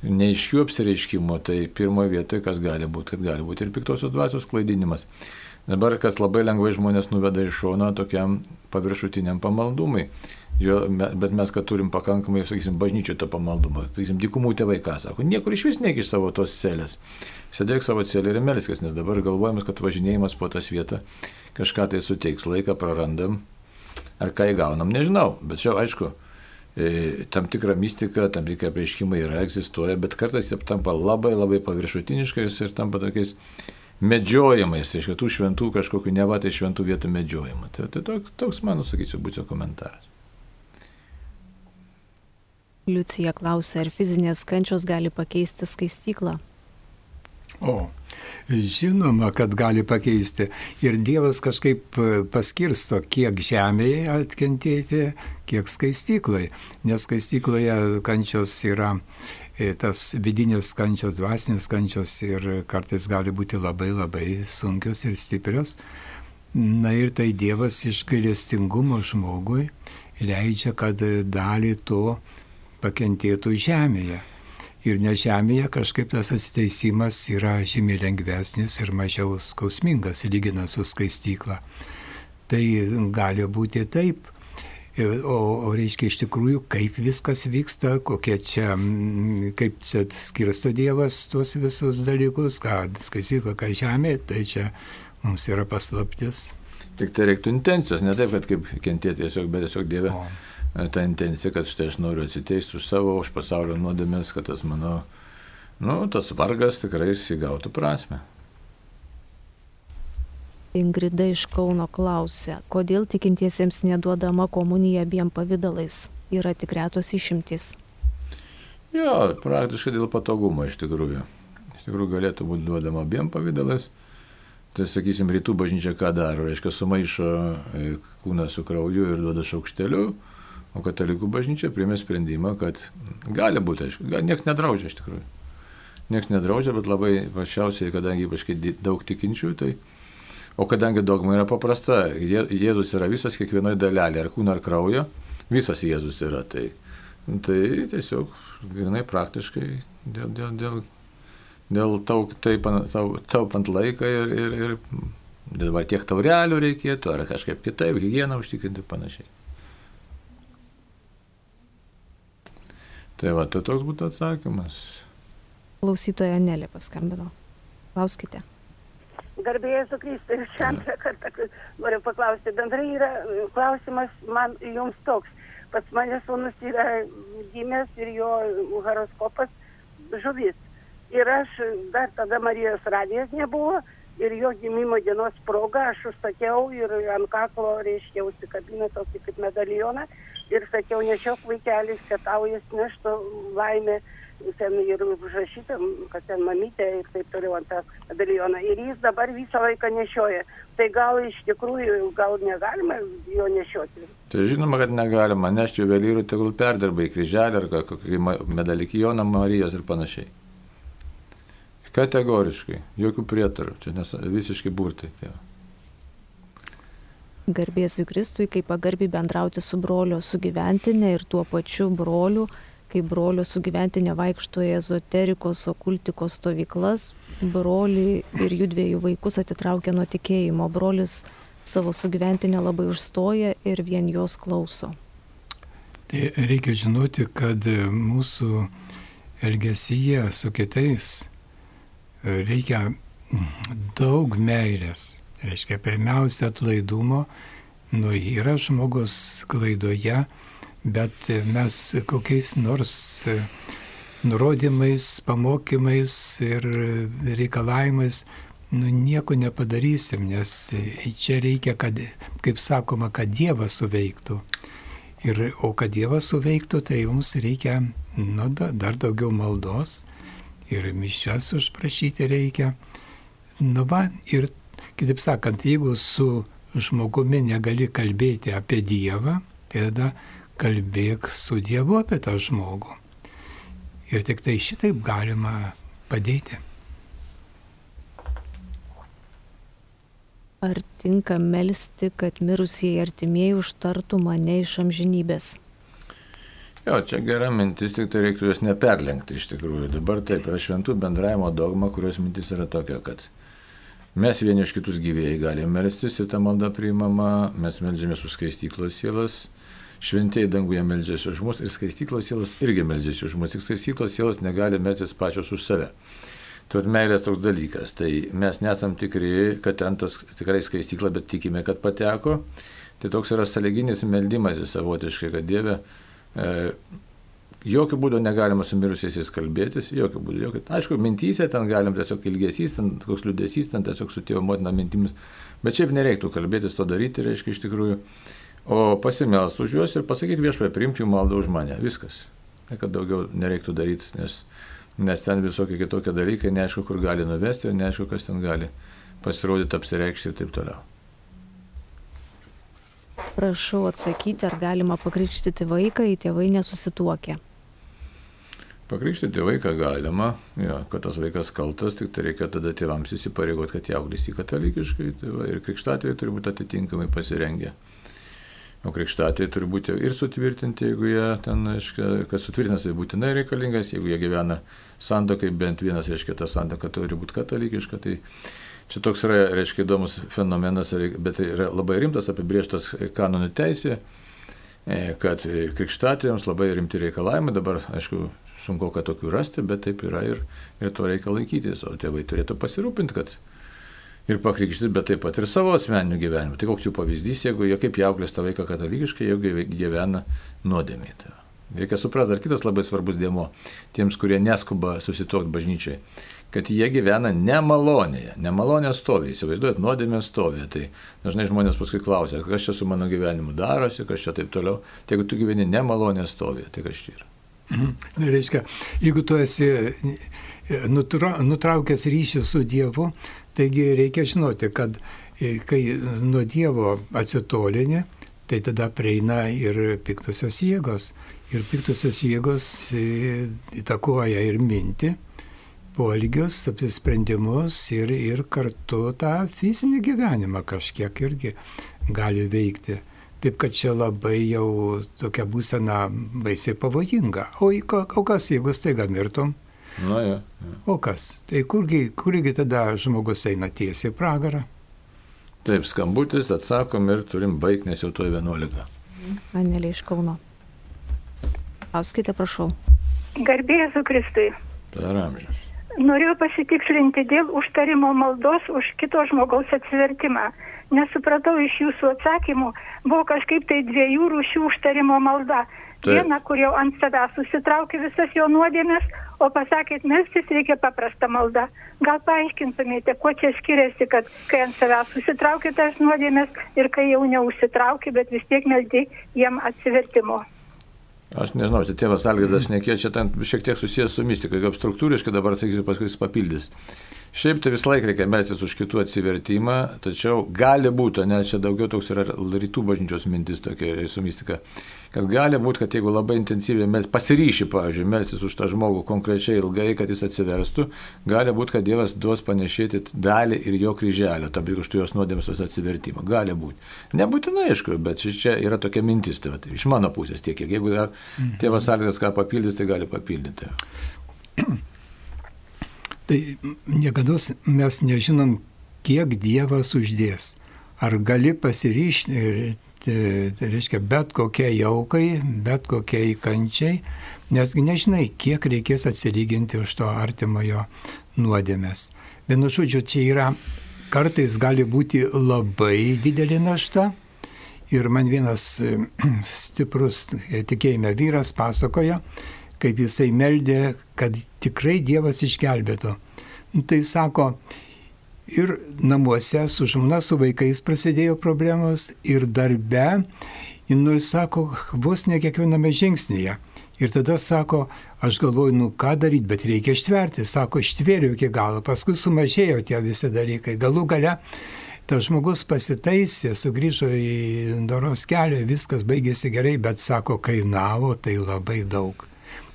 neiškių apsireiškimų, tai pirmoje vietoje kas gali būti, kad gali būti ir piktosios dvasios klaidinimas. Dabar, kas labai lengvai žmonės nuveda iš šono tokiam paviršutiniam pamaldumui. Jo, bet mes, kad turim pakankamai, sakysim, bažnyčių to pamaldumo, sakysim, dikumų tėvai ką sako, niekur iš vis neik iš savo tos celės. Sėdėk savo celę ir melskis, nes dabar galvojame, kad važinėjimas po tas vietą kažką tai suteiks, laiką prarandam, ar ką įgaunam, nežinau, bet čia aišku, e, tam tikra mistika, tam tikra prieškimai yra, egzistuoja, bet kartais jie tampa labai labai paviršutiniškais ir tampa tokiais medžiojimais, iš kitų šventų kažkokių neva tai šventų vietų medžiojimą. Tai, tai toks, toks mano, sakyčiau, būtų komentaras. Liucija klausia, ar fizinės kančios gali pakeisti skaistyklą? O, žinoma, kad gali pakeisti. Ir Dievas kažkaip paskirsto, kiek žemėje atkentėti, kiek skaistyklai. Nes skaistykloje kančios yra e, tas vidinės kančios, dvasinės kančios ir kartais gali būti labai labai sunkios ir stiprios. Na ir tai Dievas iš gailestingumo žmogui leidžia, kad dalį to pakentėtų žemėje. Ir ne žemėje kažkaip tas atsiteisimas yra žymiai lengvesnis ir mažiau skausmingas, lyginant su skaistykla. Tai gali būti taip. O, o reiškia iš tikrųjų, kaip viskas vyksta, kokie čia, kaip čia skirsto Dievas tuos visus dalykus, ką skaistykla, ką žemė, tai čia mums yra paslaptis. Tik tai reiktų intencijos, ne taip, kad kaip kentėti tiesiog, bet tiesiog Dieve. O tą intenciją, kad štai aš noriu atsiteisti už savo, už pasaulio nuodėmės, kad tas mano, nu, tas vargas tikrai įgautų prasme. Ingrida iš Kauno klausė, kodėl tikintiesiems neduodama komunija abiem pavydalais? Yra tik retos išimtis. Jo, praktiškai dėl patogumo iš tikrųjų. Iš tikrųjų galėtų būti duodama abiem pavydalais. Tai sakysim, rytų bažnyčia ką daro? Reiškia, sumaišo e, kūną su krauju ir duoda šaukšteliu O katalikų bažnyčia priėmė sprendimą, kad gali būti, aišku, niekas nedraudžia iš tikrųjų. Niekas nedraudžia, bet labai pašiausiai, kadangi ypač daug tikinčių, tai... O kadangi dogma yra paprasta, Jėzus yra visas kiekvienoje dalelėje, ar kūno, ar kraujo, visas Jėzus yra. Tai, tai tiesiog grinai praktiškai dėl, dėl, dėl, dėl tauk, taip, taup, taupant laiką ir, ir, ir dabar tiek taurelių reikėtų, ar kažkaip kitaip, higieną užtikrinti ir panašiai. Tai va, tai toks būtų atsakymas. Klausytoja Nelė paskambino. Klauskite. Garbėjai su Kristai, aš antrą kartą noriu paklausti. Bendrai yra klausimas man jums toks. Pats mane sūnus yra gimęs ir jo horoskopas žuvis. Ir aš dar tada Marijos radijas nebuvo ir jo gimimo dienos proga aš užsakiau ir ant kaklo, reiškia, užsikabinę tokį kaip medalioną ir sakiau, nešiok vaikelis, kad tau jis neštų laimę, ten ir užrašyta, kad ten mamytė ir taip toliau ant tą medalioną. Ir jis dabar visą laiką nešioja. Tai gal iš tikrųjų, gal negalima jo nešioti. Tai žinoma, kad negalima nešti juvelyrų, tegul perdirba į kryželį ar kokį medalikijoną Marijos ir panašiai. Kategoriškai, jokių prietarų, čia nes visiškai burtai. Tai garbėsiu Kristui, kaip pagarbiai bendrauti su brolio sugyventinė ir tuo pačiu broliu, kai brolio sugyventinė vaikšto į ezoterikos, okultikos stovyklas, broli ir jų dviejų vaikus atitraukia nuo tikėjimo. Brolis savo sugyventinę labai užstoja ir vien jos klauso. Tai reikia žinoti, kad mūsų elgesyje su kitais reikia daug meilės, reiškia, pirmiausia, atlaidumo, nu yra žmogus klaidoje, bet mes kokiais nors e, nurodymais, pamokymais ir reikalavimais nu, nieko nepadarysim, nes čia reikia, kad, kaip sakoma, kad Dievas suveiktų. Ir, o kad Dievas suveiktų, tai mums reikia nu, dar daugiau maldos ir mišęs užprašyti reikia. Nu va, ir Kitaip sakant, jeigu su žmogumi negali kalbėti apie Dievą, tada kalbėk su Dievu apie tą žmogų. Ir tik tai šitaip galima padėti. Ar tinka melstį, kad mirusieji artimieji užtartų mane iš amžinybės? Jo, čia gera mintis, tik tai reiktų jos neperlenkti iš tikrųjų. Dabar taip yra šventų bendravimo dogma, kurios mintis yra tokia, kad mes vieni iš kitus gyvėjai galime melstis ir ta malda priimama, mes melžiamės už skaistyklos sielas, šventieji danguje melžiasi už mus ir skaistyklos sielos irgi melžiasi už mus, tik skaistyklos sielos negali melstis pačios už save. Tai meilės toks dalykas. Tai mes nesam tikri, kad ten tas tikrai skaistykla, bet tikime, kad pateko. Tai toks yra sąlyginis meldimasis savotiškai, kad Dieve, E, jokių būdų negalima su mirusiais kalbėtis, jokių būdų. Jokių. Aišku, mintysė ten galim tiesiog ilgesys, ten koks liūdėsys, ten tiesiog su tėvo motina mintimis, bet šiaip nereiktų kalbėtis, to daryti, reiškia iš tikrųjų. O pasimelst už juos ir pasakyti viešpai, priimti jų maldą už mane. Viskas. Ne, kad daugiau nereiktų daryti, nes, nes ten visokie kitokie dalykai, neaišku, kur gali nuvesti ir neaišku, kas ten gali pasirodyti, apsireikšti ir taip toliau. Prašau atsakyti, ar galima pakrikštyti vaiką, į tėvai nesusituokia. Pakrikštyti vaiką galima, ja, kad tas vaikas kaltas, tik tai reikia tada tėvams įsipareigoti, kad jauglys į katalikiškai tai va, ir krikštatėjai turi būti atitinkamai pasirengę. O krikštatėjai turi būti ir sutvirtinti, jeigu jie ten, aiškia, kas sutvirtinas, tai būtinai reikalingas, jeigu jie gyvena santokai, bent vienas, reiškia, ta santoka turi būti katalikiška, tai Čia toks yra, reiškia, įdomus fenomenas, bet tai yra labai rimtas apibrieštas kanonų teisė, e, kad krikštatėms labai rimti reikalavimai, dabar, aišku, sunku, kad tokių rasti, bet taip yra ir, ir to reikia laikytis, o tėvai turėtų pasirūpinti, kad ir pakrikštyti, bet taip pat ir savo asmeniniu gyvenimu. Tai koks jų pavyzdys, jeigu jie kaip jauklės tą vaiką katalikiškai, jeigu gyvena nuodėmėje. Reikia suprasti, dar kitas labai svarbus dėmo tiems, kurie neskuba susituokti bažnyčiai kad jie gyvena nemalonėje, nemalonė stovi, įsivaizduojat, nuodėmė stovi. Tai dažnai žmonės paskui klausia, kas čia su mano gyvenimu darosi, kas čia taip toliau. Tai jeigu tu gyveni nemalonė stovi, tai kas čia yra? Mhm. Tai reiškia, jeigu tu esi nutra, nutraukęs ryšį su Dievu, taigi reikia žinoti, kad e, kai nuo Dievo atsitolini, tai tada prieina ir piktosios jėgos. Ir piktosios jėgos e, įtakoja ir mintį, poelgius, apsisprendimus ir, ir kartu tą fizinį gyvenimą kažkiek irgi gali veikti. Taip kad čia labai jau tokia būsena baisiai pavojinga. O, o kas, jeigu staiga mirtum? Na, ja, ja. O kas? Tai kurgi, kurgi tada žmogus eina tiesiai pragarą? Taip, skambutis, atsakom ir turim baigti, nes jau to 11. Anelė iš Kauno. Auskite, prašau. Garbėjai su Kristui. Per amžius norėjau pasitikslinti dėl užtarimo maldos už kito žmogaus atsivertimą. Nesupratau iš jūsų atsakymų, buvo kažkaip tai dviejų rūšių užtarimo malda. Taip. Viena, kur jau ant savęs susitraukė visas jo nuodėmės, o pasakėt, melstis reikia paprastą maldą. Gal paaiškintumėte, kuo čia skiriasi, kad kai ant savęs susitraukė tas nuodėmės ir kai jau neužsitraukė, bet vis tiek meldi jiem atsivertimo. Aš nežinau, čia tėvas Algirdas nekė, čia ten šiek tiek susijęs su mistika, kaip struktūriškai dabar atsakysiu, paskui jis papildys. Šiaip tai visą laiką reikia melstis už kitų atsivertimą, tačiau gali būti, nes čia daugiau toks yra rytų bažnyčios mintis tokia su mistika, kad gali būti, kad jeigu labai intensyviai mes pasiryši, pavyzdžiui, melstis už tą žmogų konkrečiai ilgai, kad jis atsiverstų, gali būti, kad Dievas duos panešėti dalį ir jo kryželio, tam už jos nuodėmės atsivertimą. Gali būti. Nebūtinai, aišku, bet čia yra tokia mintis, tai, va, iš mano pusės tiek, kiek jeigu dar tėvas Algirdas ką papildys, tai gali papildyti. *clears throat* Tai niekada mes nežinom, kiek Dievas uždės. Ar gali pasiryšti, tai reiškia, bet kokiai jaukai, bet kokiai kančiai, nesgi nežinai, kiek reikės atsilyginti už to artimojo nuodėmės. Vienu žodžiu, čia yra, kartais gali būti labai didelė našta. Ir man vienas *clears throat* stiprus tikėjime vyras pasakoja, kaip jisai meldė, kad tikrai Dievas išgelbėtų. Nu, tai sako, ir namuose su žmona, su vaikais prasidėjo problemos, ir darbe, nu, sako, vos ne kiekviename žingsnyje. Ir tada sako, aš galvoju, nu ką daryti, bet reikia ištverti. Sako, ištvėriau iki galo, paskui sumažėjo tie visi dalykai. Galų gale tas žmogus pasitaisė, sugrįžo į doros kelią, viskas baigėsi gerai, bet sako, kainavo tai labai daug.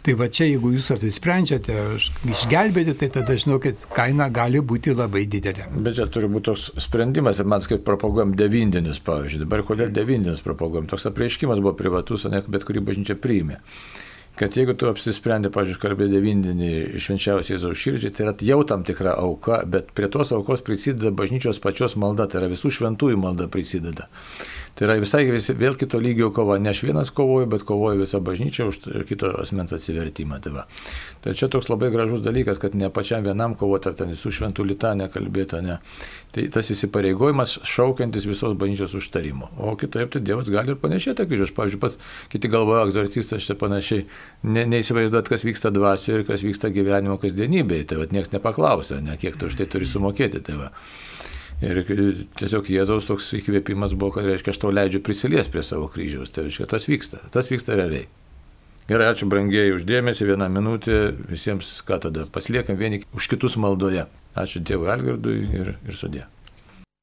Tai va čia, jeigu jūs apsisprendžiate išgelbėti, tai tada žinokit, kaina gali būti labai didelė. Bet čia turi būti toks sprendimas, ir mes kaip propaguojam devindinis, pavyzdžiui. Dabar kodėl devindinis propaguojam? Toks apreiškimas buvo privatus, ne bet kurį bažnyčią priimė kad jeigu tu apsisprendė, pažiūrėjau, kalbėti devindinį švenčiausiai Jėzaus širdžiai, tai yra jau tam tikra auka, bet prie tos aukos prisideda bažnyčios pačios malda, tai yra visų šventųjų malda prisideda. Tai yra visai visi, vėl kito lygio kova. Ne aš vienas kovoju, bet kovoju visą bažnyčią už kito asmens atsivertimą. Tai, va. tai čia toks labai gražus dalykas, kad ne pačiam vienam kovoti, ar ten visų šventų litanę kalbėti, ne. Tai tas įsipareigojimas šaukiantis visos bažnyčios užtarimo. O kitaip tai Dievas gali ir panešėti kryžius. Pavyzdžiui, pas kiti galvoja, egzorcistas čia panašiai, ne, neįsivaizduot, kas vyksta dvasioje ir kas vyksta gyvenimo kasdienybėje. Tai va, niekas nepaklausia, ne, kiek tu už tai turi sumokėti. Tai va. Ir tiesiog Jėzaus toks įkvėpimas buvo, kad reiškia, aš tau leidžiu prisilies prie savo kryžiaus. Tai reiškia, tas vyksta. Tas vyksta realiai. Gerai, ačiū brangieji uždėmesi, vieną minutę visiems, ką tada pasiliekam vieni už kitus maldoje. Ačiū tėvui Algirdui ir, ir sudė.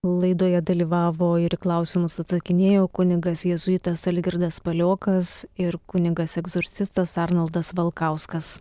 Laidoje dalyvavo ir klausimus atsakinėjo kunigas Jėzuitas Algirdas Paliokas ir kunigas egzorcistas Arnoldas Valkauskas.